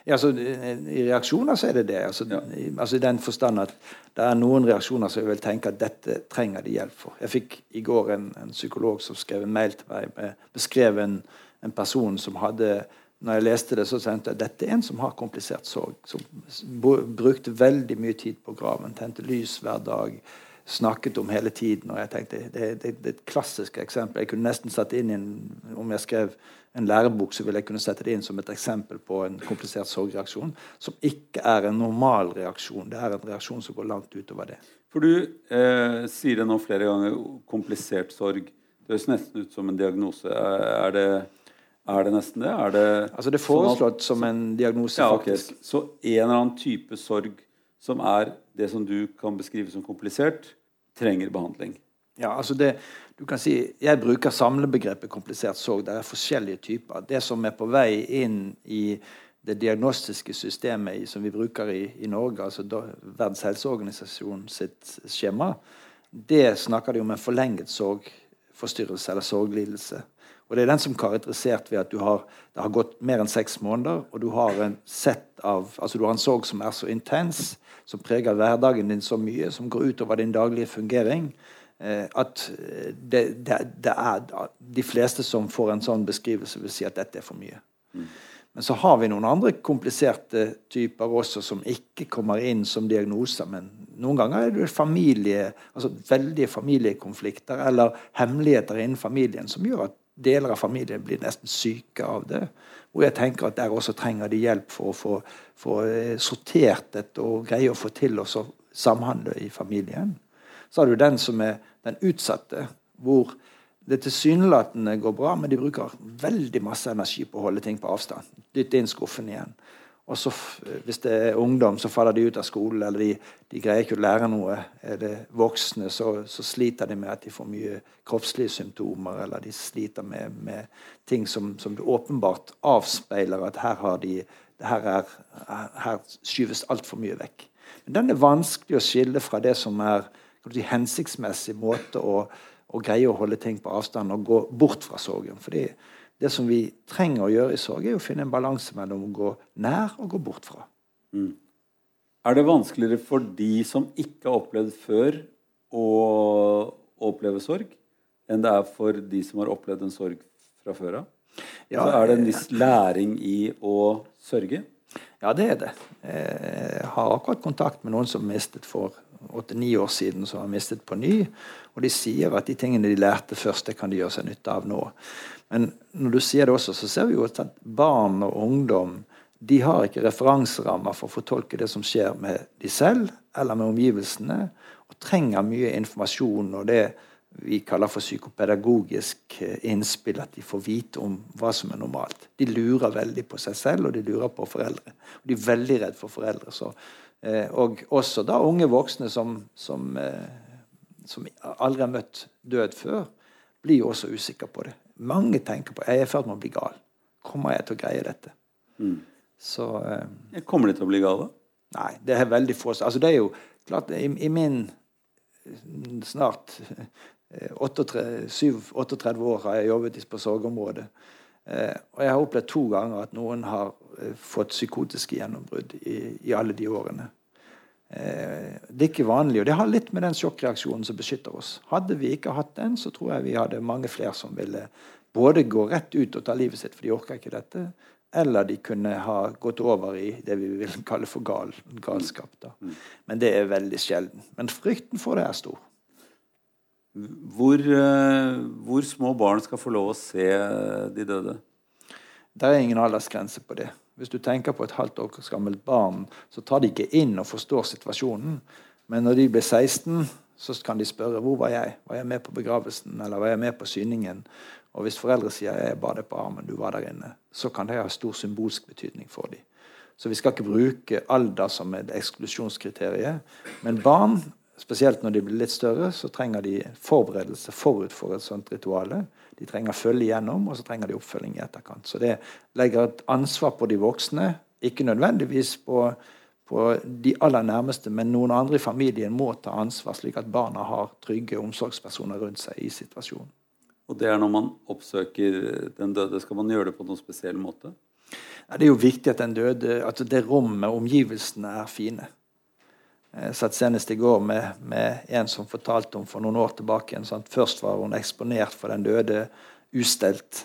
ja, altså, I reaksjoner så er det det. Altså, ja. i, altså, I den forstand at det er noen reaksjoner som jeg vil tenke at dette trenger de hjelp for. Jeg fikk i går en, en psykolog som skrev en mail til meg med beskrev en, en, person som hadde når jeg leste det, så tenkte jeg at dette er en som har komplisert sorg. Som brukte veldig mye tid på graven. Tente lys hver dag. Snakket om hele tiden. og jeg tenkte, Det, det, det er et klassisk eksempel. Jeg kunne nesten satt inn i en, om jeg skrev en lærebok, så vil jeg kunne sette det inn som et eksempel på en komplisert sorgreaksjon som ikke er en normal reaksjon. Det er en reaksjon som går langt utover det. For du eh, sier det nå flere ganger komplisert sorg. Det høres nesten ut som en diagnose. Er det Er det nesten det? Er det, Altså Det er sånn foreslått som en diagnose, ja, faktisk. faktisk. Så en eller annen type sorg som er det som du kan beskrive som komplisert, trenger behandling. Ja, altså det, du kan si, Jeg bruker samlebegrepet komplisert sorg. Det er forskjellige typer. Det som er på vei inn i det diagnostiske systemet som vi bruker i, i Norge, altså Verdens helseorganisasjon sitt skjema, det snakker de om en forlenget sorgforstyrrelse eller sorglidelse. Og Det er den som er karakterisert ved at har, det har gått mer enn seks måneder, og du har en sett av, altså du har en sorg som er så intens, som preger hverdagen din så mye, som går utover din daglige fungering, at eh, det, det, det er de fleste som får en sånn beskrivelse, vil si at dette er for mye. Men så har vi noen andre kompliserte typer også som ikke kommer inn som diagnoser. Men noen ganger er det familie, altså veldige familiekonflikter eller hemmeligheter innen familien som gjør at deler av familien blir nesten syke av det. Hvor jeg tenker at der også trenger de hjelp for å få, få eh, sortert dette og greie å få til å samhandle i familien. Så har du den som er den utsatte, hvor det tilsynelatende går bra, men de bruker veldig masse energi på å holde ting på avstand. Dytte inn skuffen igjen. Og så, hvis det er ungdom, så faller de ut av skolen, eller de, de greier ikke å lære noe. Er det voksne, så, så sliter de med at de får mye kroppslige symptomer, eller de sliter med, med ting som, som åpenbart avspeiler at her, de, her, er, her skyves altfor mye vekk. Men den er vanskelig å skille fra det som er si, hensiktsmessig måte å, å greie å holde ting på avstand og gå bort fra sorgen. Fordi det som vi trenger å gjøre i sorg, er å finne en balanse mellom å gå nær og gå bort fra. Er det vanskeligere for de som ikke har opplevd før, å oppleve sorg, enn det er for de som har opplevd en sorg fra før av? Ja, så er det en viss læring i å sørge? Ja, det er det. Jeg har akkurat kontakt med noen som mistet for åtte-ni år siden, som har mistet på ny. Og de sier at de tingene de lærte først, det kan de gjøre seg nytte av nå. Men når du sier det også, så ser vi jo at barn og ungdom de har ikke referanserammer for å fortolke det som skjer med de selv eller med omgivelsene, og trenger mye informasjon og det vi kaller for psykopedagogisk eh, innspill, at de får vite om hva som er normalt. De lurer veldig på seg selv, og de lurer på foreldre. Og de er veldig redd for foreldre. Så, og også da unge voksne som, som, eh, som aldri har møtt død før, blir jo også usikre på det. Mange tenker på jeg er i ferd med å bli gal. Kommer jeg til å greie dette? Så eh, Kommer de til å bli gale? Nei, det er veldig få Altså, det er jo klart I, i min snart eh, 38 år har jeg jobbet på sorgområdet. Eh, og jeg har opplevd to ganger at noen har eh, fått psykotiske gjennombrudd i, i alle de årene. Eh, det er ikke vanlig, og det har litt med den sjokkreaksjonen som beskytter oss. Hadde vi ikke hatt den, så tror jeg vi hadde mange flere som ville både gå rett ut og ta livet sitt, for de orker ikke dette, eller de kunne ha gått over i det vi vil kalle for gal, galskap. Da. Men det er veldig sjelden. Men frykten for det er stor. Hvor, eh, hvor små barn skal få lov å se de døde? Det er ingen aldersgrense på det. Hvis du tenker på et halvt år gammelt barn, så tar de ikke inn og forstår situasjonen. Men når de blir 16, så kan de spørre hvor var jeg? Var jeg med på begravelsen, eller var jeg med på syningen? Og hvis foreldre sier jeg bar deg på armen, du var der inne, så kan det ha stor symbolsk betydning for dem. Så vi skal ikke bruke alder som et eksklusjonskriterium. Men barn, spesielt når de blir litt større, så trenger de forberedelse forut for et sånt rituale. De trenger følge gjennom, og så trenger de oppfølging i etterkant. Så det legger et ansvar på de voksne, ikke nødvendigvis på, på de aller nærmeste, men noen andre i familien må ta ansvar, slik at barna har trygge omsorgspersoner rundt seg i situasjonen. Og det er når man oppsøker den døde. Skal man gjøre det på noen spesiell måte? Ja, det er jo viktig at den døde, at det rommet, omgivelsene, er fine. Jeg satt senest i går med, med, en som fortalte om for noen år tilbake sånn, Først var hun eksponert for den døde ustelt,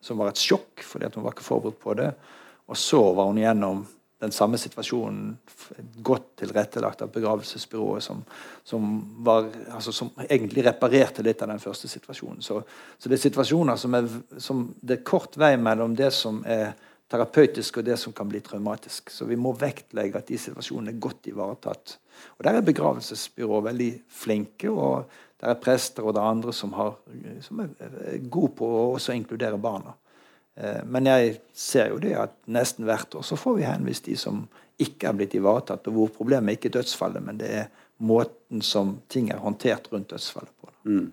som var et sjokk fordi hun var ikke forberedt på det. Og så var hun gjennom den samme situasjonen godt tilrettelagt av begravelsesbyrået, som, som, var, altså, som, egentlig reparerte litt av den første situasjonen. Så, så det er situasjoner som er, som det er kort vei mellom det som er terapeutisk og det som kan bli traumatisk. Så vi må vektlegge at de situasjonene er godt ivaretatt. Og Der er begravelsesbyrået veldig flinke, og der er prester og det er andre som, har, som er gode på å også inkludere barna. Eh, men jeg ser jo det at nesten hvert år så får vi henvist de som ikke er blitt ivaretatt, og hvor problemet er ikke dødsfallet, men det er måten som ting er håndtert rundt dødsfallet på. Mm.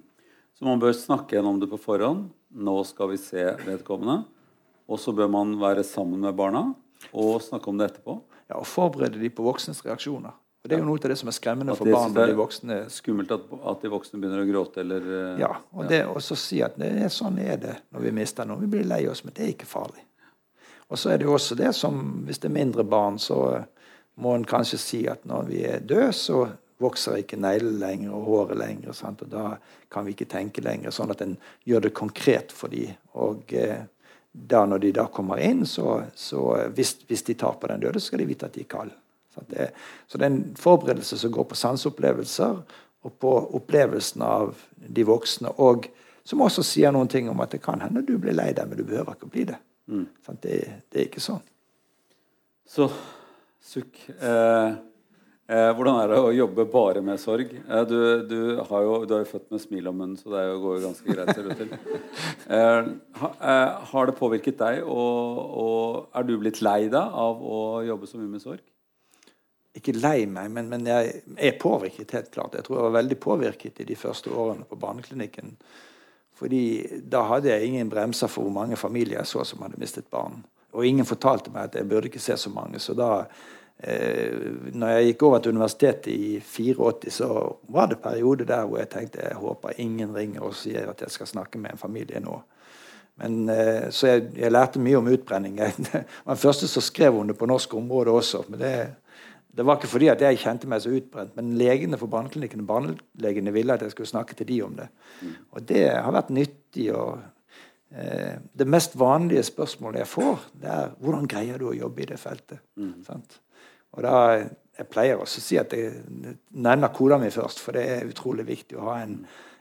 Så man bør snakke gjennom det på forhånd. Nå skal vi se vedkommende. Og så bør man være sammen med barna og snakke om det etterpå. Ja, Og forberede de på voksnes reaksjoner. Og Det er jo noe av det som er skremmende for barn. når de voksne... Skummelt at, at de voksne begynner å gråte eller eh, Ja, og det også si at det sånn er det når vi mister noe. Vi blir lei oss, men det er ikke farlig. Og så er det jo også det som Hvis det er mindre barn, så må en kanskje si at når vi er døde, så vokser ikke neglene lenger og håret lenger. Sant? Og da kan vi ikke tenke lenger. Sånn at en gjør det konkret for dem. Og eh, da når de da kommer inn, så, så hvis, hvis de tar på den døde, så skal de vite at de er kalde. Så det, så det er en forberedelse som går på sanseopplevelser og på opplevelsen av de voksne. Og som også sier noen ting om at det kan hende du blir lei deg, men du behøver ikke å bli det. Mm. Det, det er ikke sånn. Så sukk. Eh, hvordan er det å jobbe bare med sorg? Eh, du, du, jo, du er jo født med smil om munnen, så det går jo ganske greit. ser til. Eh, ha, eh, har det påvirket deg, og, og er du blitt lei deg av å jobbe så mye med sorg? Ikke lei meg, men, men jeg er påvirket, helt klart. Jeg tror jeg var veldig påvirket i de første årene på barneklinikken. Fordi da hadde jeg ingen bremser for hvor mange familier jeg så som hadde mistet barn. Og ingen fortalte meg at jeg burde ikke se så mange. Så da eh, når jeg gikk over til universitetet i 84, så var det perioder der hvor jeg tenkte jeg håper ingen ringer og sier at jeg skal snakke med en familie nå. Men, eh, så jeg, jeg, lærte mye om utbrenning. Jeg var den første som skrev om det på norsk område også. men det det var ikke fordi at jeg kjente meg så utbrent, men legene for barneklinikken barnelegene ville at jeg skulle snakke til de om det. Og det har vært nyttig. og eh, Det mest vanlige spørsmålet jeg får, det er hvordan greier du å jobbe i det feltet? Mm. Og da, Jeg pleier også å si at jeg nevner kona mi først, for det er utrolig viktig å ha en,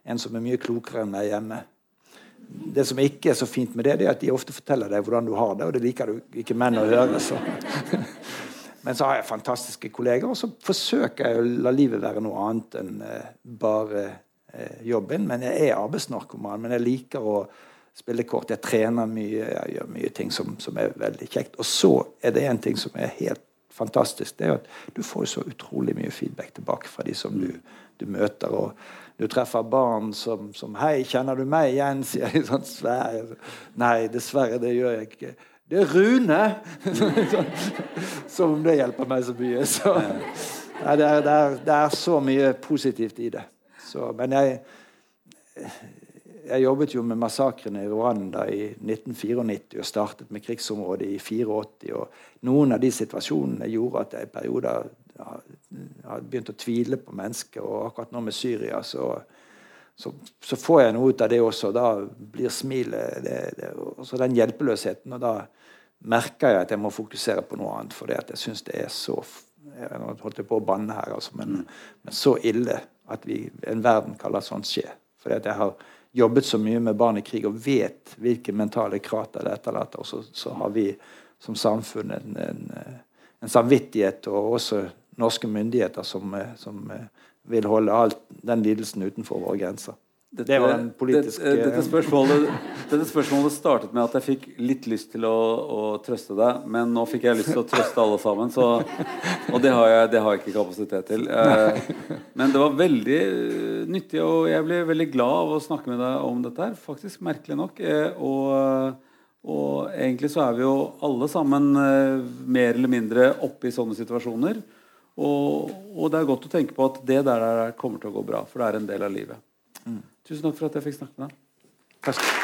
en som er mye klokere enn meg hjemme. Det som ikke er så fint med det, det er at de ofte forteller deg hvordan du har det, og det liker du ikke menn å høre. så... Men så har jeg fantastiske kolleger, og så forsøker jeg å la livet være noe annet enn eh, bare eh, jobben. Men jeg er arbeidsnarkoman. Men jeg liker å spille kort. Jeg trener mye, jeg gjør mye ting som, som er veldig kjekt. Og så er det en ting som er helt fantastisk. Det er at du får så utrolig mye feedback tilbake fra de som du, du møter. og du treffer barn som, som 'Hei, kjenner du meg igjen?' sier de sånn svær. Nei, dessverre, det gjør jeg ikke. Det er Rune! Som om det hjelper meg så mye. Så, det, er, det, er, det, er, så mye positivt i det. Så, men jeg, jeg jobbet jo med massakrene i Rwanda i 1994 og startet med krigsområdet i 84. Og noen av de situasjonene gjorde at jeg i perioder har begynt å tvile på mennesket. Og akkurat nå med Syria så, så, så, får jeg noe ut av det også. Da blir smilet det, det, også den hjelpeløsheten. og da merker jeg at jeg må fokusere på noe annet. at jeg syns det er så jeg holdt på å banne her, altså, men, men, så ille at vi, en verden kaller sånt skje. Fordi at jeg har jobbet så mye med barn i krig og vet hvilke mentale krater det etterlater. Så, så, har vi som samfunn en, en, en, samvittighet, og også norske myndigheter, som, som vil holde all den lidelsen utenfor våre grenser. Dette, det var den politiske dette, dette, spørsmålet, dette, spørsmålet, startet med at jeg fikk litt lyst til å, å, trøste deg, men nå fikk jeg lyst til å trøste alle sammen. Så, og det har, jeg, det har, jeg, ikke kapasitet til. Eh, men det var veldig eh, nyttig, og jeg ble veldig glad av å snakke med deg om dette her. Faktisk merkelig nok. Eh, og, og egentlig så er vi jo alle sammen mer eller mindre oppe i sånne situasjoner. Og, og det er godt å tenke på at det der kommer til å gå bra, for det er en del av livet. Tusen takk for at jeg fikk snakke med deg.